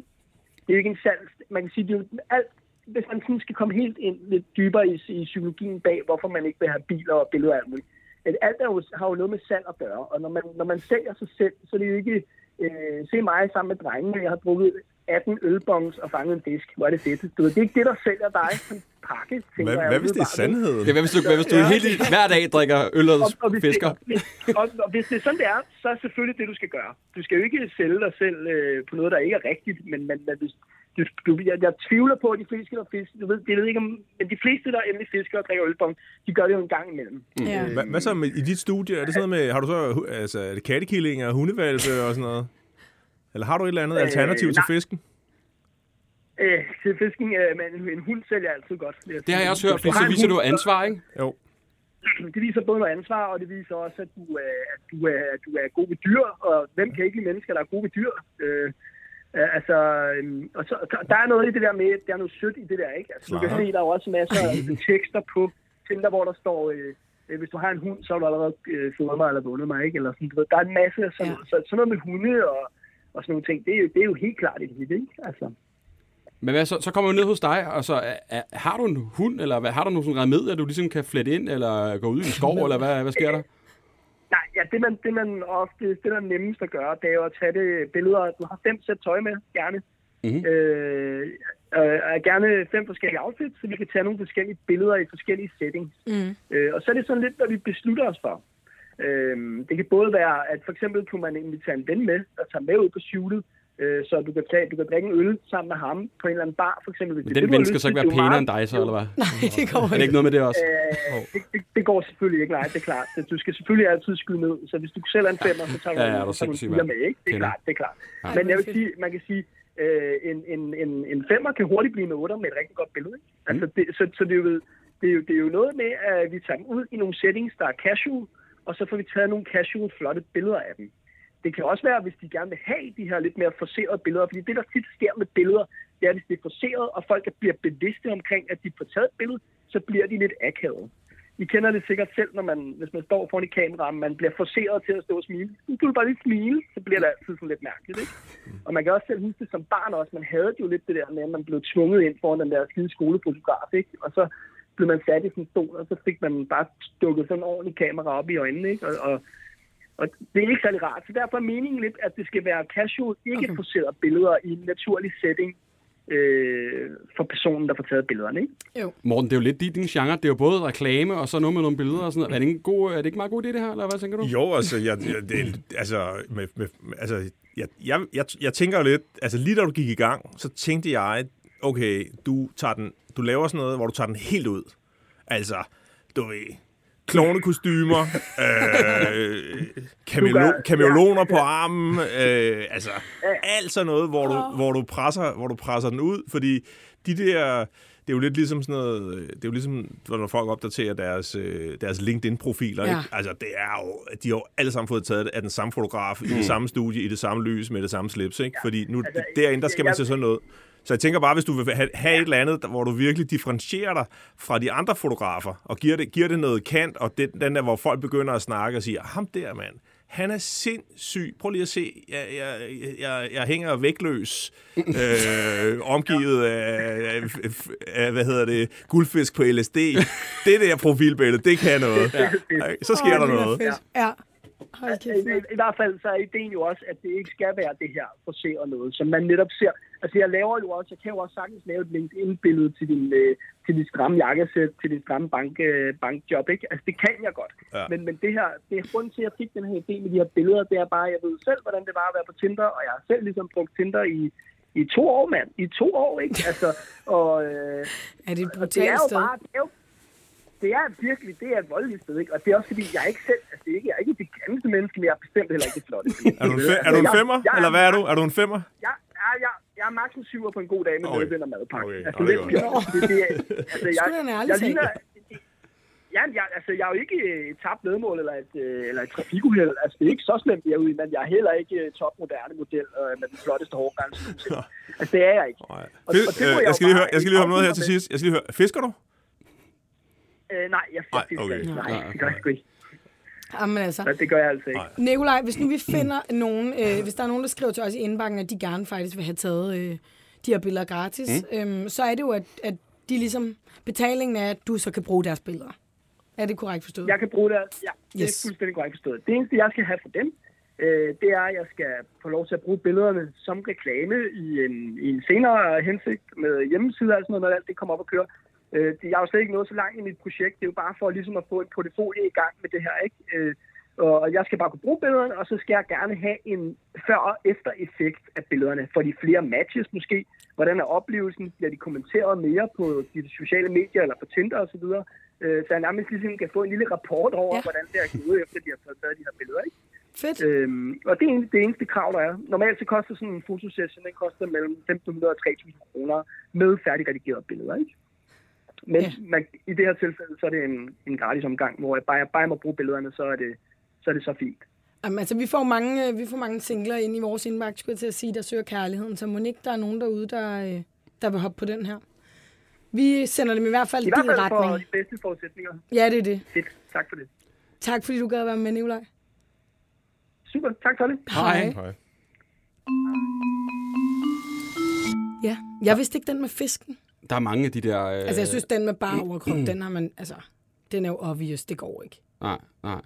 Det er jo ikke en salg. Man kan sige, det er jo alt, hvis man sådan skal komme helt ind lidt dybere i, i psykologien bag, hvorfor man ikke vil have biler og billeder og alt muligt. At alt er jo, har jo noget med salg at gøre. Og når man, når man sælger sig selv, så er det jo ikke... Øh, se mig sammen med drengene. Jeg har drukket 18 ølbongs og fanget en fisk. Hvor er det fedt. Du ved, det er ikke det, der sælger dig som pakke, tænker Hvad, jeg. hvad hvis det er sandheden? det er, hvad hvis du, hvad hvis du helt i- hver dag drikker øl og og, og, hvis fisker. Det, hvis, og, og hvis det er sådan, det er, så er selvfølgelig det, du skal gøre. Du skal jo ikke sælge dig selv øh, på noget, der ikke er rigtigt, men, men, men hvis, du, du, jeg, jeg, tvivler på, at de fleste, der fisker, du ved, det ved ikke om, men de fleste, der endelig fisker og drikker ølbong, de gør det jo en gang imellem. Ja. Hvad, hvad så med, i dit studie? Er det sådan noget med, har du så altså, er det kattekillinger og hundevalpe og sådan noget? Eller har du et eller andet Øh, alternativ til nej. fisken? Øh, til fisken, øh, men en, hund sælger altid godt. vil Det har jeg også hørt, har så viser du ansvar, ikke? Jo. det viser både noget ansvar, og det viser også, at du, er, at du, er, at du er god ved dyr, og hvem kan ikke lide mennesker, der er gode ved dyr? Øh, øh, altså, øhm, og så, der- er noget i det der med, der er noget sødt i det der, ikke? Altså, du kan se, der er jo også masser af tekster på Tinder, hvor der står, øh, øh, hvis du har en hund, så har du allerede øh, fået mig eller vundet mig, ikke? Eller sådan, du ved, der er en masse af sådan, Ja. ja. så, sådan noget med hunde og, og sådan nogle ting, det er jo, det er jo helt klart et hit, ikke? Altså, Men hvad, så, så kommer vi ned hos dig, og så er, er, har du en hund, eller hvad, har du nogle sådan remedier, du ligesom kan flette ind, eller gå ud i en skov, (laughs) eller hvad, hvad sker der? Nej, ja, det man, det man ofte, det der er nemmest at gøre, det er jo at tage det billeder. Du har fem sæt tøj med, gerne. Mhm. Øh, øh, gerne fem forskellige outfits, så vi kan tage nogle forskellige billeder i forskellige settings. Mm. Øh, og så er det sådan lidt, hvad vi beslutter os for. Øh, det kan både være, at for eksempel kunne man invitere en ven med, der tager med ud på shootet, øh, så du kan, tage, du kan drikke en øl sammen med ham på en eller anden bar, for eksempel. Hvis Men det den ven skal så ikke være er pænere end dig, så, eller hvad? Nej, det går Er det ikke. ikke noget med det også? Øh, det, det, det går selvfølgelig ikke, nej, det er klart. Så Du skal selvfølgelig altid skyde ned, så hvis du selv er en femmer, så tager du, Ja, ja, tager en firer mand. med, ikke? Det er klart, det er klart. Ej, Men jeg vil sige, man kan sige, øh, en, en, en, en femmer kan hurtigt blive en otter med et rigtig godt billede, ikke? Altså, det, så, så det, er jo, det, er jo, det er jo noget med, at vi tager dem ud i nogle settings, der er casual, og så får vi taget nogle casual, flotte billeder af dem. Det kan også være, hvis de gerne vil have de her lidt mere forserede billeder, fordi det, der tit sker med billeder, det er, hvis det er forseret, og folk bliver bevidste omkring, at de får taget et billede, så bliver de lidt akavet. I kender det sikkert selv, når man, hvis man står foran i kameraet, man bliver forseret til at stå og smile. Du kan du bare lige smile, så bliver det altid sådan lidt mærkeligt, ikke? Og man kan også selv huske det som barn også. Man havde jo lidt det der med, at man blev tvunget ind foran den der skide skolefotograf, ikke? Og så blev man sat i sådan en stol, og så fik man bare dukket sådan en ordentlig kamera op i øjnene, ikke? Og, og, og det er ikke særlig rart. Så derfor er meningen lidt, at det skal være casual, ikke okay. forserede billeder i en naturlig setting øh, for personen, der får taget billederne, ikke? Jo. Morten, det er jo lidt din, din genre. Det er jo både reklame og så noget med nogle billeder og sådan noget. Er det ikke, en god, er det ikke meget god idé, det her, eller hvad tænker du? Jo, altså, jeg, jeg, det, altså, med, med, altså jeg, jeg, jeg, jeg tænker jo lidt, altså lige da du gik i gang, så tænkte jeg, okay, du, tager den, du laver sådan noget, hvor du tager den helt ud. Altså, du ved, klovnekostymer, (laughs) øh, kamelo, kameleoner på armen, øh, altså alt sådan noget, hvor du, hvor, du presser, hvor du presser den ud, fordi de der, det er jo lidt ligesom sådan noget, det er jo ligesom, når folk opdaterer deres, øh, deres LinkedIn-profiler, Ja. ikke? Altså, det er jo, de har jo alle sammen fået taget af den samme fotograf, i det samme studie, i det samme lys, med det samme slips, ikke? Fordi nu, Altså, derinde, der skal man jeg- til sådan noget. Så jeg tænker bare, hvis du vil have, have et eller andet, hvor du virkelig differentierer dig fra de andre fotografer, og giver det, giver det noget kant, og den, den der, hvor folk begynder at snakke og siger, ham der mand, han er sindssyg. Prøv lige at se, jeg, jeg, jeg, jeg hænger vægtløs, øh, (laughs) omgivet af, af, af, hvad hedder det, guldfisk på LSD. Det der profilbillede, det kan noget. Ja. Så sker der er noget. Ja. Hold kæft. I, i, I hvert fald så er ideen jo også, at det ikke skal være det her forseret noget, som man netop ser. Altså jeg laver jo også, jeg kan jo også sagtens lave et LinkedIn-billede til din, øh, til dit stramme jakkesæt, til dit stramme bank, øh, bankjob, ikke? Altså det kan jeg godt. Ja. Men, men det her, det er grunden til, at jeg fik den her idé med de her billeder, det er bare, jeg ved selv, hvordan det var at være på Tinder, og jeg har selv ligesom brugt Tinder i, i to år, mand. I to år, ikke? (laughs) Altså, og, øh, Er det et og det er brutalt jo sted? bare, det er jo, det er virkelig, det er et voldeligt sted, ikke? Og det er også fordi, jeg er ikke selv, altså det er ikke, jeg er ikke det grimmeste menneske, men jeg er bestemt heller ikke det flotte. Er du en, fe- er du en femmer, eller hvad er du? Er du en femmer? Jeg, jeg, jeg, jeg er maks en syver på en god dag med Okay. okay. medvind og madpakke. Okay. Altså, Nå, det er det, det, altså, jeg, jeg ligner, Ja, jeg, altså, jeg er jo ikke øh, et tabt ledmål eller et, øh, eller et trafikuheld. Altså, det er ikke så slemt, jeg er ude men jeg er heller ikke øh, topmoderne model øh, med den flotteste hårgrænse. altså, det er jeg ikke. Og- og det øh, jeg jeg skal lige høre, jeg skal lige høre om noget her til sidst. Jeg skal lige høre, fisker du? Øh, nej, jeg Nej, fisker okay. ikke. Nej, Nej, det gør jeg sgu ikke. Jamen altså. Nej, det gør jeg altså ikke. Nikolaj, hvis nu vi finder nogen, øh, hvis der er nogen, der skriver til os i indbakken, at de gerne faktisk vil have taget øh, de her billeder gratis, mm. øhm, så er det jo, at, at de ligesom, betalingen er, at du så kan bruge deres billeder. Er det korrekt forstået? Jeg kan bruge det. Ja, det Yes. er fuldstændig korrekt forstået. Det eneste, jeg skal have for dem, øh, det er, at jeg skal få lov til at bruge billederne som reklame i en, i en senere hensigt med hjemmesider og sådan noget, når alt det kommer op og kører. Øh, det- jeg er jo slet ikke nået så langt i mit projekt. Det er jo bare for ligesom at få et portefølje i gang med det her, ikke? Øh, og jeg skal bare kunne bruge billederne, og så skal jeg gerne have en før- og efter-effekt af billederne. For de flere matches måske. Hvordan er oplevelsen? Bliver de kommenteret mere på de sociale medier eller på Tinder osv.? Øh, så jeg nærmest ligesom kan få en lille rapport over, Ja. hvordan det er gået, efter de har fået taget de her billeder. Ikke? Fedt. Øhm, og det er det eneste krav, der er. Normalt så koster sådan en fotosession, den koster mellem 1.500 og 3.000 kroner med færdigredigerede billeder. Ikke? Men Ja. man, i det her tilfælde, så er det en, en gratis omgang, hvor jeg bare, bare må bruge billederne, så er det, så er det så fint. Jamen, altså, vi får mange, øh, vi får mange singler ind i vores indbakke, skulle jeg til at sige, der søger kærligheden. Så må ikke der er nogen derude, der, øh, der vil hoppe på den her. Vi sender dem i hvert fald I i hvert din fald for retning. de bedste forudsætninger. Ja, det er det. Fedt. Tak for det. Tak fordi du gad at være med, Nikolaj. Super. Tak for det. Hej. Nej. Ja, jeg vidste ikke den med fisken. Der er mange af de der... Øh... Altså, jeg synes, den med bare (clears throat) overkrop, den har man, altså, den er jo obvious, det går ikke. Nej, nej.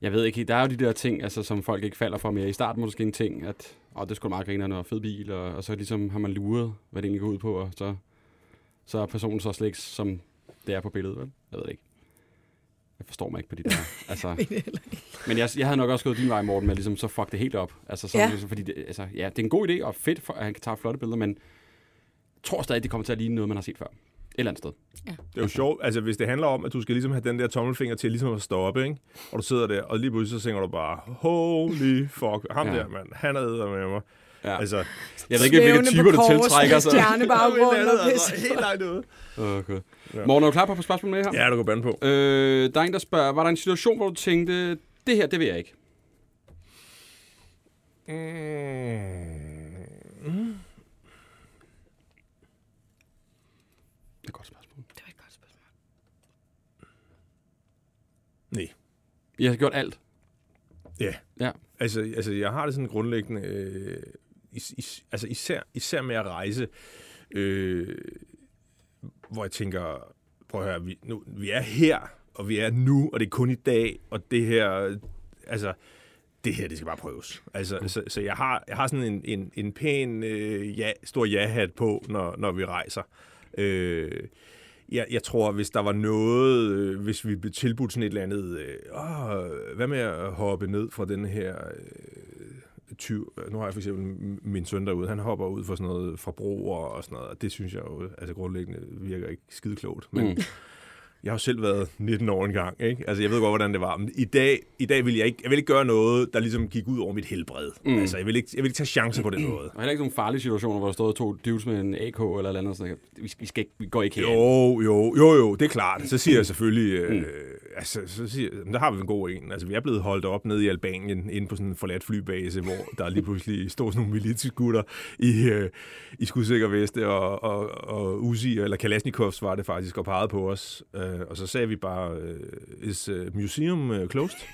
Jeg ved ikke, der er jo de der ting, altså, som folk ikke falder for mere. I starten måske en ting, at åh, det skulle meget grine noget fed bil, og, og, så ligesom har man luret, hvad det egentlig går ud på, og så, så er personen så slet ikke, som det er på billedet, vel? Jeg ved ikke. Jeg forstår mig ikke på de der. (laughs) Altså, men jeg, jeg havde nok også gået din vej, Morten, med ligesom så fuck det helt op. Altså, så, Ja. ligesom, fordi det, altså, ja, det er en god idé, og fedt, for, at han kan tage flotte billeder, men tror stadig, det kommer til at ligne noget, man har set før. Et eller andet sted. Det er jo sjovt, altså hvis det handler om, at du skal ligesom have den der tommelfinger til ligesom at stoppe, ikke? Og du sidder der, og lige pludselig så synger du bare, holy fuck, ham Ja. ja. der, mand, han er æder med mig. Ja. Altså, Jeg ved ikke, hvilke typer, kors tiltrækker. med Så. stjernebaggrund og altså, helt langt ude. Okay. Morten, er du klar på at få spørgsmål med her? Ja, du kan bande på. Øh, der er en, der spørger, var der en situation, hvor du tænkte, det her, det vil jeg ikke? Mm. Det er et godt spørgsmål. Det var et godt spørgsmål. Nej. Jeg har gjort alt. Ja. Ja. Altså, altså, jeg har det sådan grundlæggende, øh, is, is, altså især, især med at rejse, øh, hvor jeg tænker, prøv at høre, vi, nu, vi er her, og vi er nu, og det er kun i dag, og det her, altså, det her, det skal bare prøves. Altså, så, så jeg, har, jeg har sådan en, en, en pæn, øh, ja, stor ja-hat på, når, når vi rejser. Øh, jeg, jeg tror, hvis der var noget, øh, hvis vi blev tilbudt sådan et eller andet, øh, åh, hvad med at hoppe ned fra den her øh, tyv, nu har jeg for eksempel min søn derude, han hopper ud for sådan noget fra broer og sådan noget, og det synes jeg jo, altså grundlæggende virker ikke skide klogt, men Mm mm. jeg har jo selv været 19 år engang, ikke? Altså, jeg ved godt, hvordan det var. Men i dag, i dag vil jeg ikke, jeg vil ikke gøre noget, der ligesom gik ud over mit helbred. Mm. Altså, jeg vil, ikke, jeg vil ikke tage chancer på den måde. Og heller ikke nogle farlige situationer, hvor der stod to dudes med en AK eller et andet. Sådan, vi, vi, skal ikke, vi går ikke her. Jo, jo, jo, jo, det er klart. Så siger jeg selvfølgelig, øh, altså, så siger, jeg, der har vi en god en. Altså, vi er blevet holdt op nede i Albanien, inde på sådan en forladt flybase, hvor der lige pludselig stod sådan nogle militsgutter i, øh, i skudsikker veste, og, og, og Uzi, eller Kalashnikovs var det faktisk, og pegede på os. Øh, og så sagde vi bare, øh, is uh, museum uh, closed? (laughs)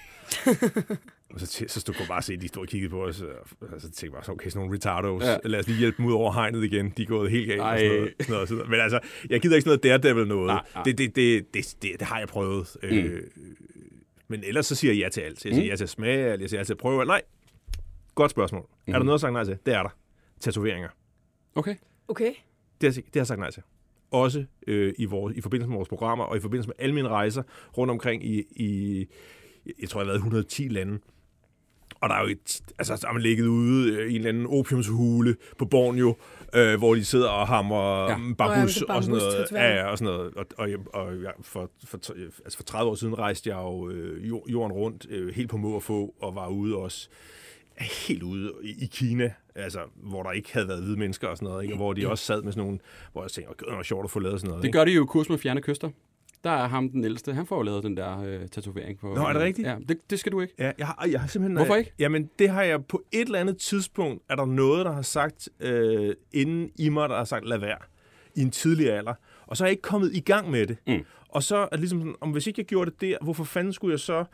Og så, t- så stod jeg bare og se, de stod og kiggede på os, og og så tænkte jeg bare, så, okay, sådan nogle retardos, Ja. lad os lige hjælpe dem ud over hegnet igen, de er gået helt galt. Og sådan noget, sådan noget, sådan noget. Men altså, jeg gider ikke sådan noget daredevil noget. Nej, nej. Det, det, det, det, det, det har jeg prøvet. Mm. Øh, men ellers så siger jeg ja til alt. Jeg siger Mm. ja til at smage alt, jeg siger ja til at prøve alt. Nej, godt spørgsmål. Mm. Er der noget at sagt nej til? Det er der. Tatoveringer. Okay. Okay. Det har, det har jeg sagt nej til. Også øh, i, vores, i forbindelse med vores programmer, og i forbindelse med alle mine rejser rundt omkring i, i jeg tror, jeg har været i 110 lande. Og der er jo et, altså, så er man ligget ude øh, i en eller anden opiumshule på Borneo, øh, hvor de sidder og hamrer Ja. ja. Ja, bambus er og sådan noget. Ja, ja, og sådan noget. Og, og, og jeg, for, for, altså for 30 år siden rejste jeg jo øh, jord- jorden rundt, øh, helt på må og få, og var ude også helt ude i, i Kina, altså, hvor der ikke havde været hvide mennesker og sådan noget, ikke? og hvor de også sad med sådan nogle, hvor jeg tænkte, det var sjovt at få lavet sådan noget. Det ikke? gør de jo i kurs med fjerne kyster. Der er ham den ældste. Han får jo lavet den der øh, tatovering på. Nå, er det rigtigt? Ja, det, det skal du ikke. Ja, jeg har, jeg har simpelthen... Hvorfor ikke? Jamen, det har jeg på et eller andet tidspunkt, er der noget, der har sagt øh, inden i mig, der har sagt, lad være, i en tidlig alder. Og så er jeg ikke kommet i gang med det. Mm. Og så er det ligesom sådan, om hvis ikke jeg gjorde det der, hvorfor fanden skulle jeg så...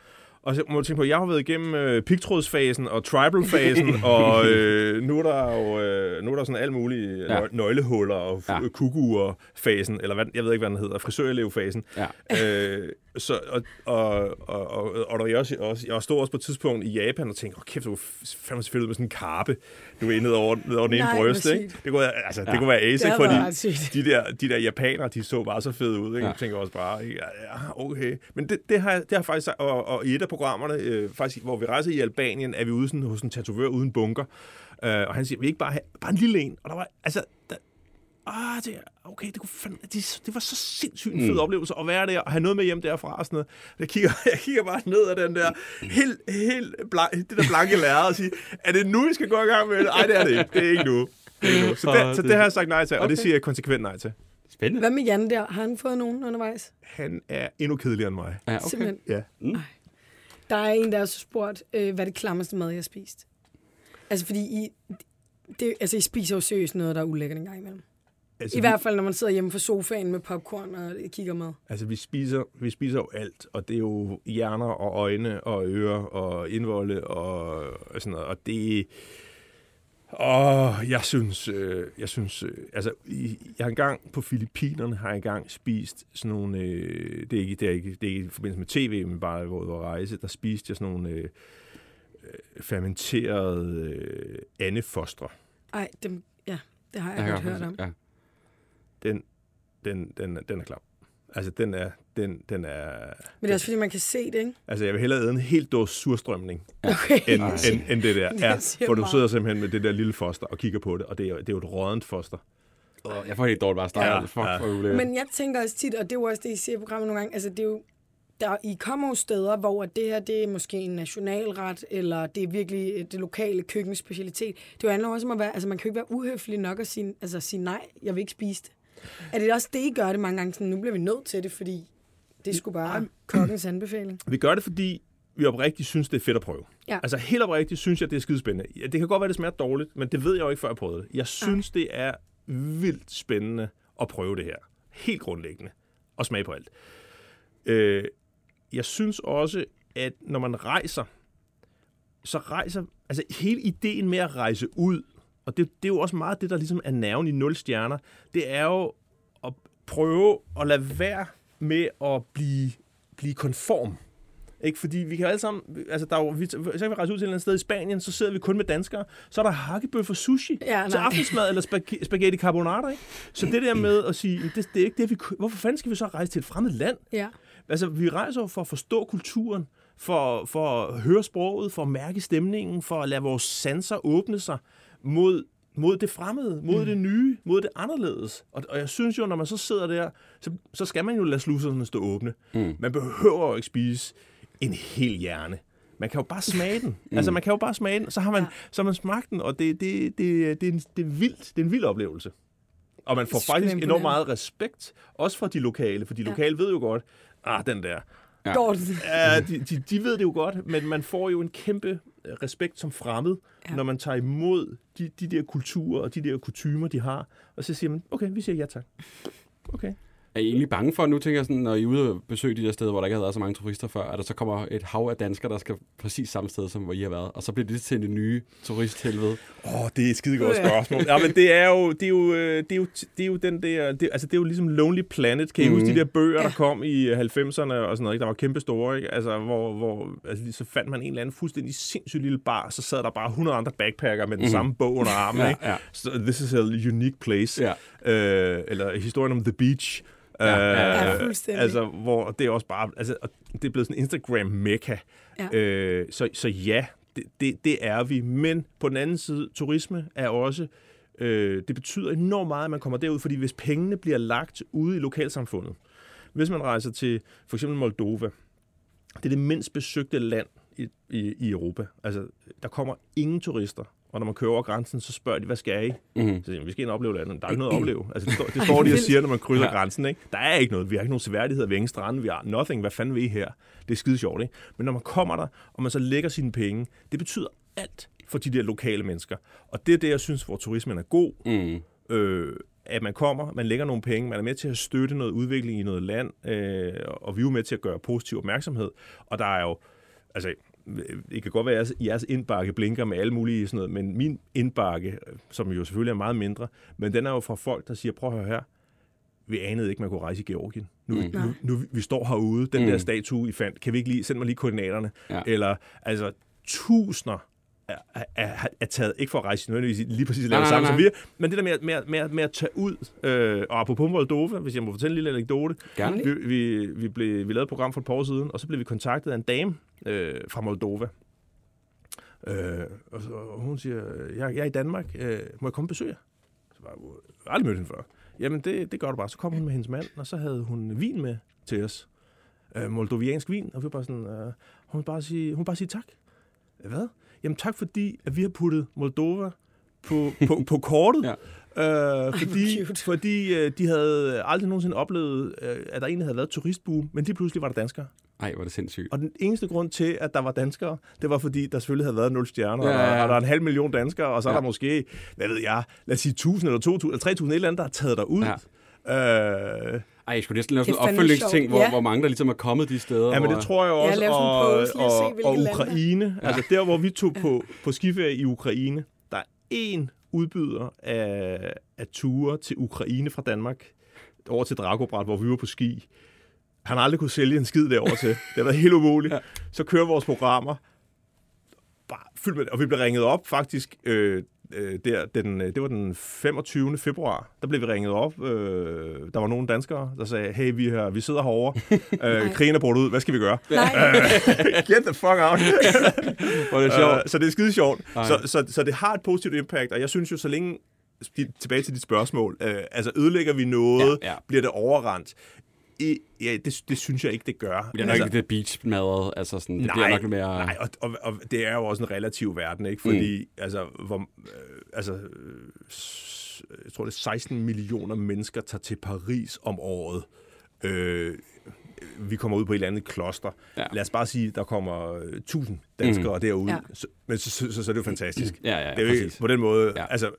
Og så må jeg tænke på, jeg har været igennem øh, pigtrådsfasen og tribal-fasen, (laughs) og øh, nu er der jo øh, nu er der sådan alt muligt Ja. nøglehuller og ja. kuguer-fasen, eller hvad, jeg ved ikke, hvad den hedder, frisørelev-fasen. Ja. øh, så, og, og, og, og, og jeg, også, også, jeg stod også på et tidspunkt i Japan og tænkte, oh, kæft, det var fandme selvfølgelig ud med sådan en karpe, du er ned over, ned over den ene Nej, bryst, ikke? Det kunne, være- altså, Ja. det kunne være ace, ikke? fordi de der, de der japanere, de så bare så fede ud, ikke? Ja. Jeg tænker også bare, ikke? ja, okay. Men det, det, har, det har faktisk, og, og i et af programmerne, øh, faktisk, hvor vi rejser i Albanien, er vi ude sådan, hos en tatovør uden bunker, øh, og han siger, vi ikke bare have, bare en lille en, og der var, altså, der, ah, det, okay, det, kunne fandme, det, det var så sindssygt en fed Mm. oplevelse at være der, og have noget med hjem derfra og sådan noget. Jeg kigger, (laughs) jeg kigger bare ned ad den der, helt, helt blank, det der blanke lærred og siger, er det nu, vi skal gå i gang med det? Nej, det er det ikke. Det er ikke nu. Det er ikke nu. Så, det, så det- det har jeg sagt nej til, og det Okay. siger jeg konsekvent nej til. Spændende. Hvad med Jan der? Har han fået nogen undervejs? Han er endnu kedeligere end mig. Ja, okay. Simpelthen. Ja. Der er en, der har spurgt, øh, hvad er det klammeste mad, jeg har spist? Altså, fordi I, det, altså, I spiser jo seriøst noget, der er ulækkert en gang imellem. Altså, I hvert fald, når man sidder hjemme på sofaen med popcorn og kigger med. Altså, vi spiser, vi spiser jo alt, og det er jo hjerner og øjne og ører og indvolde og, og sådan noget, og det Åh, jeg synes, øh, jeg synes, øh, altså, jeg har engang på Filippinerne har jeg engang spist sådan nogle, øh, det, er ikke, det, er ikke, det er ikke i forbindelse med tv, men bare hvor jeg var rejse, der spiste jeg sådan nogle øh, øh, fermenterede øh, andefostre. Ej, dem, ja, det har jeg, Jeg godt hørt om. Ja. Den, den, den, den er klam. Altså, den er, den, den er, Men det er også fordi, man kan se det, ikke? altså, jeg vil hellere æde en helt dåse surstrømning, Okay. end, end, end det der. (laughs) Ja, for du sidder simpelthen med det der lille foster og kigger på det, og det er, det er jo et rådent foster. Jeg får helt dårligt bare start. Ja, Ja, Fuck, ja. hvor ulækkert. Men jeg tænker også tit, og det er jo også det, I siger i programmet nogle gange, altså det er jo, der, I kommer jo steder, hvor det her, det er måske en nationalret, eller det er virkelig øh, det lokale køkkens specialitet. Det handler også om at være, altså man kan jo ikke være uhøflig nok at sige, altså sige nej, jeg vil ikke spise det. Er det også det, I gør det mange gange, sådan, nu bliver vi nødt til det, fordi det skulle bare kokkens anbefaling? Vi gør det, fordi vi oprigtigt synes, det er fedt at prøve. Ja. Altså helt oprigtigt synes jeg, det er skidespændende. Ja, Det kan godt være, det smager dårligt, men det ved jeg jo ikke, før jeg prøvede det. Jeg synes, det er vildt spændende at prøve det her. Helt grundlæggende. Og smage på alt. Øh, jeg synes også, at når man rejser, så rejser... Altså hele ideen med at rejse ud, og det, det er jo også meget det, der ligesom er nerven i 0 stjerner, det er jo at prøve at lade være med at blive, blive konform. Ikke? Fordi vi kan alle sammen... Altså, der er jo, vi, så kan vi rejse ud til et eller andet sted i Spanien, så sidder vi kun med danskere. Så er der hakkebøf og sushi Ja, til aftensmad, eller spag- spaghetti carbonara. Ikke? Så det der med at sige, det, det er ikke det, vi... Hvorfor fanden skal vi så rejse til et fremmed land? Ja. Altså, vi rejser jo for at forstå kulturen, for, for at høre sproget, for at mærke stemningen, for at lade vores sanser åbne sig mod, mod det fremmede, mod mm. det nye, mod det anderledes. Og, og jeg synes jo, når man så sidder der, så, så skal man jo lade sluserne stå åbne. Mm. Man behøver jo ikke spise en hel hjerne. Man kan jo bare smage den. (laughs) Mm. Altså, man kan jo bare smage den, så har man, ja. så har man smagt den, og det, det, det, det, er en, det, er vildt. Det er en vild oplevelse. Og man får faktisk enormt meget respekt, også fra de lokale, for de Ja. lokale ved jo godt, ah, den der, Ja. Ja, de, de, de ved det jo godt, men man får jo en kæmpe respekt som fremmed, Ja. når man tager imod de, de der kulturer og de der kutumer, de har. Og så siger man, okay, vi siger ja tak. Okay. Er I egentlig bange for, nu tænker jeg sådan, når I er ude og besøge de der steder, hvor der ikke har været så mange turister før, at der så kommer et hav af danskere, der skal præcis samme sted, som hvor I har været, og så bliver det til det nye turisthelvede. Åh, oh, det er et skide godt spørgsmål. Ja, men det er jo, det er jo, øh, det er jo, det er jo den der, det, altså det er jo ligesom Lonely Planet. Kan I Mhm. huske de der bøger, der kom i 90'erne og sådan noget, ikke? der var kæmpe store, ikke? Altså, hvor, hvor altså, så fandt man en eller anden fuldstændig sindssyg lille bar, så sad der bare 100 andre backpacker med den Mhm. samme bog under armen, Ja, ikke? ja. So, this is a unique place. Ja. Øh, eller historien om The Beach. Ja, ja, ja. Øh, fuldstændig. altså, hvor det er også bare, altså, det er blevet sådan en Instagram-mekka. Ja. Øh, så, så ja, det, det, det er vi. Men på den anden side, turisme er også, øh, det betyder enormt meget, at man kommer derud, fordi hvis pengene bliver lagt ude i lokalsamfundet, hvis man rejser til for eksempel Moldova, det er det mindst besøgte land i, i, i Europa. Altså, der kommer ingen turister. Og når man kører over grænsen, så spørger de, hvad skal I? Mm. Så siger, de, vi skal ind og opleve landet. Der er ikke noget at opleve. Altså, det, står, det (laughs) står de og siger, når man krydser Ja. grænsen. Ikke? Der er ikke noget. Vi har ikke nogen seværdigheder. Vi har ingen strande. Vi har nothing. Hvad fanden vil I her? Det er skide sjovt, ikke? Men når man kommer der, og man så lægger sine penge, det betyder alt for de der lokale mennesker. Og det er det, jeg synes, hvor turismen er god. Mm. Øh, at man kommer, man lægger nogle penge, man er med til at støtte noget udvikling i noget land, øh, og vi er jo med til at gøre positiv opmærksomhed. Og der er jo, altså, det kan godt være, at jeres indbakke blinker med alle mulige sådan noget, men min indbakke, som jo selvfølgelig er meget mindre, men den er jo fra folk, der siger, prøv at høre her, vi anede ikke, man kunne rejse i Georgien. Nu, Mm. nu, nu vi står herude, den mm. der statue, I fandt, kan vi ikke lige, send mig lige koordinaterne? Ja. Eller, altså, tusinder er, er, er, taget, ikke for at rejse nødvendigvis lige præcis at lave nej, samme nej. som vi men det der med, at- med, med, med at tage ud, øh, og apropos Moldova, hvis jeg må fortælle en lille anekdote, Gerne. vi, vi, vi, blev, vi lavede et program for et par år siden, og så blev vi kontaktet af en dame øh, fra Moldova. Øh, og, så, og hun siger, jeg, jeg er i Danmark, øh, må jeg komme og besøge jer? Så var jeg, jeg aldrig mødt hende før. Jamen, det, det gør du bare. Så kom hun med hendes mand, og så havde hun vin med til os. Øh, moldoviansk vin, og vi var bare sådan, øh, hun bare sige, hun bare sige tak. Hvad? Jamen tak, fordi at vi har puttet Moldova på, på, på kortet. (laughs) Ja. Øh, fordi fordi øh, de havde aldrig nogensinde oplevet, øh, at der egentlig havde været turistboom, men lige pludselig var der danskere. Ej, hvor er det sindssygt. Og den eneste grund til, at der var danskere, det var fordi, der selvfølgelig havde været 0 stjerner, Ja, ja, ja, og, der, og der er en halv million danskere, og så ja. Er der måske, hvad ved jeg, lad os sige 1000 eller 2000 eller 3000, et eller andet, der er taget derud. Ja. Øh, Ej, jeg skulle næsten lave Det er sådan en opfølgningsting, hvor, Ja. hvor mange der ligesom er kommet de steder. Ja, men det tror jeg Ja, også. en og, post lige at se, og, og lande der- Ukraine, ja. altså der, hvor vi tog på, på skiferie i Ukraine, der er én udbyder af, af ture til Ukraine fra Danmark over til Dragobrat, hvor vi var på ski. Han har aldrig kunne sælge en skid derover til. Det har været helt umuligt. (laughs) Ja. Så kører vores programmer bare fyldt med det. Og vi blev ringet op faktisk øh, øh, der, den, det var den 25. februar, der blev vi ringet op. Øh, der var nogle danskere, der sagde, hey, vi, her, vi sidder herovre. (laughs) øh, krigen er brudt ud. Hvad skal vi gøre? (laughs) Get the fuck out. (laughs) Hvor det er sjovt. Øh, så det er skide sjovt. Så, så, så det har et positivt impact, og jeg synes jo, så længe tilbage til dit spørgsmål. Øh, altså, ødelægger vi noget? Ja, ja. Bliver det overrendt? I, ja, det, det synes jeg ikke, det gør. Det bliver nok ikke det beach-madret. Altså sådan, det nej, bliver nok mere... Nej, og, og, og det er jo også en relativ verden, ikke? Fordi, mm. altså, hvor, øh, altså, øh, jeg tror, det er 16 millioner mennesker tager til Paris om året. Øh, vi kommer ud på et eller andet kloster. Ja. Lad os bare sige, der kommer øh, 1000 danskere mm. derude. Ja. Så, men så, så, så, så er det jo fantastisk. Ja, ja, ja, det er jo ikke, på den måde, Ja. altså,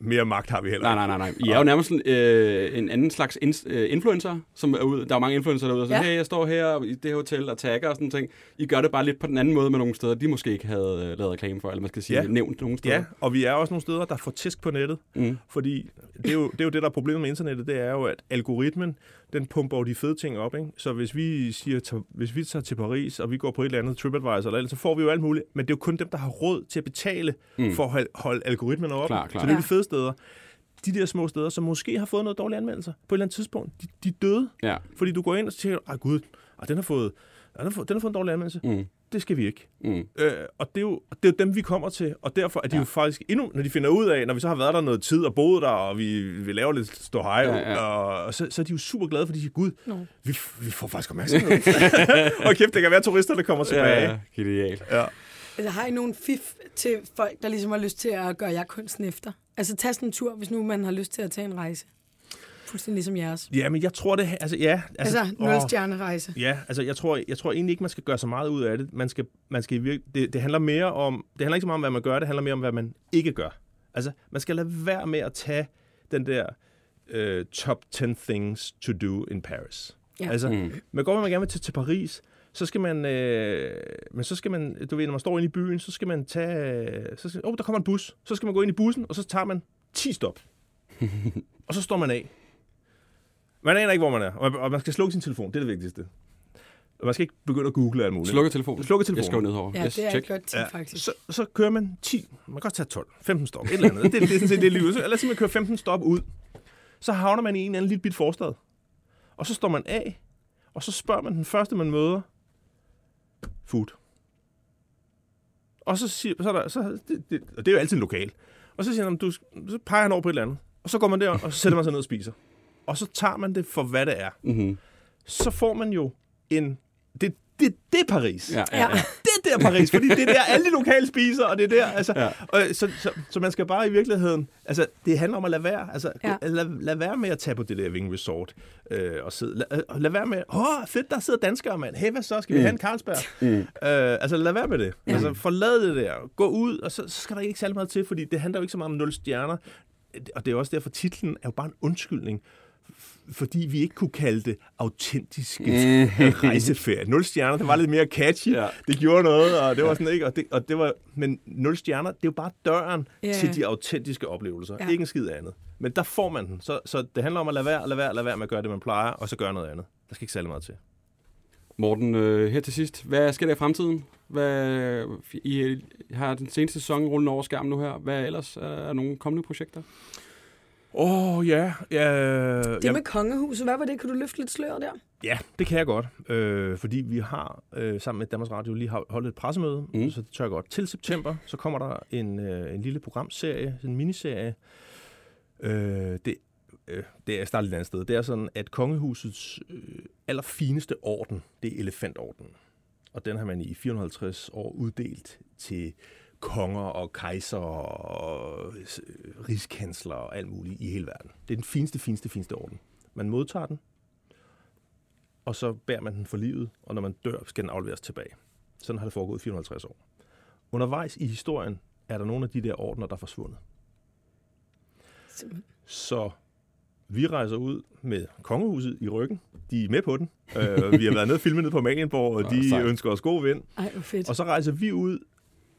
mere magt har vi heller Nej, ikke. nej, nej, nej. I er jo nærmest sådan, øh, en anden slags ins- øh, influencer, som er ude. Der er mange influencer derude, og sådan, Ja. hey, jeg står her i det her hotel og tagger og sådan ting. I gør det bare lidt på den anden måde med nogle steder, de måske ikke havde øh, lavet reklame for, eller man skal sige, Ja. nævnt nogle steder. Ja, og vi er også nogle steder, der får tisk på nettet. Mm. Fordi det er, jo, det er jo det, der er problemet med internettet, det er jo, at algoritmen, den pumper jo de fede ting op. Ikke? Så hvis vi, siger, hvis vi tager til Paris, og vi går på et eller andet TripAdvisor, eller andet, så får vi jo alt muligt. Men det er jo kun dem, der har råd til at betale mm. for at holde, holde algoritmen op. Klar, klar. Så det er Ja. de fede steder. De der små steder, som måske har fået noget dårlige anmeldelser på et eller andet tidspunkt, de, de er døde. Ja. Fordi du går ind og tænker, ah gud, ah, den, har fået, ah, den, har fået, den har fået en dårlig anmeldelse. Mm. Det skal vi ikke. Mm. Øh, og det er, jo, og det er jo dem, vi kommer til, og derfor er de ja. jo faktisk endnu, når de finder ud af, når vi så har været der noget tid og boet der, og vi, vi laver lidt stå hej, Ja, ja. Og, og så, så er de jo super glade, fordi de siger, gud, Nå. vi, vi får faktisk opmærksomhed. (laughs) og kæft, det kan være, at turisterne kommer tilbage. Ja, ja, genialt. ja. Altså, har I nogle fif til folk, der ligesom har lyst til at gøre jer kunsten efter? Altså, tag sådan en tur, hvis nu man har lyst til at tage en rejse. Fuldstændig ligesom jeres. ja, men jeg tror det, altså ja. Altså, åh, nul stjerne rejse. Ja, altså jeg tror, jeg tror egentlig ikke, man skal gøre så meget ud af det. Man skal, man skal virke, det, det handler mere om, det handler ikke så meget om, hvad man gør, det handler mere om, hvad man ikke gør. Altså, man skal lade være med at tage den der uh, top 10 things to do in Paris. Ja. Altså, Mm. men går man gerne vil til, til Paris, så skal man, øh, men så skal man, du ved, når man står inde i byen, så skal man tage, så skal, oh, der kommer en bus, så skal man gå ind i bussen, og så tager man 10 stop. (laughs) og så står man af. Man aner ikke, hvor man er, og man skal slukke sin telefon, det er det vigtigste. Og man skal ikke begynde at google alt muligt. Slukke telefonen. Slukke telefonen. Jeg skriver ned over. Ja, yes, det er check. godt tip, faktisk. Så, så kører man 10, man kan godt tage 12, 15 stop, et eller andet. Det, det, det er sådan set det liv. Så lad os sige, man kører 15 stop ud. Så havner man i en eller anden lille bit forstad. Og så står man af, og så spørger man den første, man møder, food. Og så siger så er der, så, det, det, og det er jo altid lokal. Og så siger han, du, så peger han over på et eller andet. Og så går man der, og så sætter man sig ned og spiser. Og så tager man det for, hvad det er. Mm-hmm. Så får man jo en... Det, det, det er Paris Ja, ja, Ja. Er der Paris, fordi det er der alle de lokale spiser, og det er der, altså, Ja. og, så, så, så, man skal bare i virkeligheden, altså, det handler om at lade være, altså, Ja. lad, lad være med at tage på det der Ving Resort, øh, og sidde, lad, øh, lad være med, åh, fedt, der sidder danskere, mand, hey, hvad så, skal vi have en Carlsberg? Mm. Øh, altså, lad være med det, ja. altså, forlad det der, gå ud, og så, så skal der ikke særlig meget til, fordi det handler jo ikke så meget om nul stjerner, og det er også derfor, titlen er jo bare en undskyldning, fordi vi ikke kunne kalde det autentiske (laughs) rejseferie. Nul stjerner, det var lidt mere catchy. Ja. Det gjorde noget, og det var sådan ikke, og det, og det var, men nul stjerner, det er jo bare døren yeah. til de autentiske oplevelser. Ja. Ja. Ikke en skid andet. Men der får man den. Så, så det handler om at lade være, lade være, lade være med at gøre det, man plejer, og så gøre noget andet. Der skal ikke særlig meget til. Morten, øh, her til sidst. Hvad sker der i fremtiden? Hvad, I har den seneste sæson rullende over skærmen nu her. Hvad ellers er der nogle kommende projekter? Åh, oh, ja. ja, Det ja, med kongehuset, hvad var det? Kan du løfte lidt slør der? Ja, det kan jeg godt. Øh, fordi vi har øh, sammen med Danmarks Radio lige har holdt et pressemøde, Mm. mm. så det tør jeg godt. Til september, så kommer der en, øh, en lille programserie, en miniserie. Øh, det, øh, det er startet et andet sted. Det er sådan, at kongehusets øh, allerfineste orden, det er elefantordenen. Og den har man i 450 år uddelt til konger og kejser og øh, rigskansler og alt muligt i hele verden. Det er den fineste, fineste, fineste orden. Man modtager den, og så bærer man den for livet, og når man dør, skal den afleveres tilbage. Sådan har det foregået i 450 år. Undervejs i historien er der nogle af de der ordner, der er forsvundet. Så vi rejser ud med kongehuset i ryggen. De er med på den. Øh, vi har været nede og filmet nede på Malienborg, og de ønsker os god vind. Ej, fedt. Og så rejser vi ud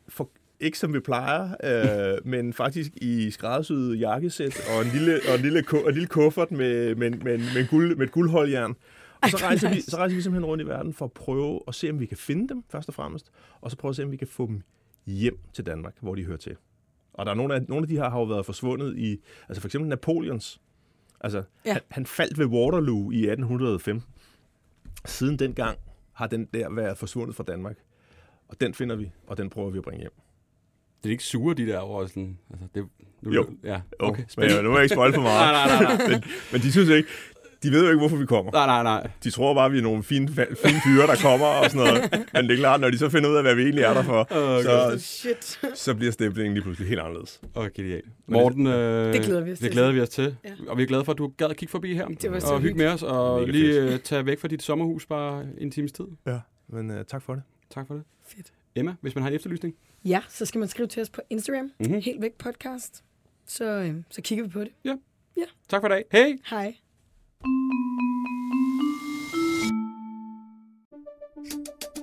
for ikke som vi plejer, øh, (laughs) men faktisk i skræddersyet jakkesæt og en lille, og en lille, og en lille kuffert med, med, med, med, en guld, med et guldholdjern. Og så rejser, vi, så rejser vi simpelthen rundt i verden for at prøve at se, om vi kan finde dem, først og fremmest, og så prøve at se, om vi kan få dem hjem til Danmark, hvor de hører til. Og der er nogle af, nogle af de her har jo været forsvundet i, altså for eksempel Napoleons. Altså, Ja. han, han faldt ved Waterloo i 1815. Siden dengang har den der været forsvundet fra Danmark. Og den finder vi, og den prøver vi at bringe hjem. Det er ikke sure, de der over sådan... Altså, det, nu, Jo. Ja, Okay, okay. men jeg, nu må jeg ikke spoil for meget. (laughs) nej, nej, nej. men, men de synes ikke, de ved jo ikke, hvorfor vi kommer. Nej, nej, nej. De tror bare, at vi er nogle fine, fine fyre, der kommer og sådan noget. Men det er klart, når de så finder ud af, hvad vi egentlig er der for, Okay. så, Shit. så bliver stemningen lige pludselig helt anderledes. Oh, genialt. Morten, øh, Det glæder vi os det til. glæder vi os til. Ja. Og vi er glade for, at du gad at kigge forbi her. Det var så og hygge med os, og Mega lige fedt. øh, tage væk fra dit sommerhus bare en times tid. Ja, men uh, tak for det. Tak for det. Fedt. Emma, hvis man har en efterlysning. Ja, så skal man skrive til os på Instagram. Mhm. Mm-hmm. Helt væk podcast. Så, øh, så kigger vi på det. Tak for i dag. Hej! Hej.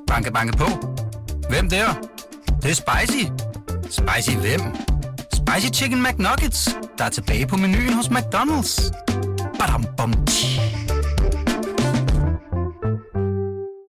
Banke, banke på. Hvem der? Det, det er spicy. Spicy hvem? Spicy Chicken McNuggets, der er tilbage på menuen hos McDonald's. Badum, bom, tji.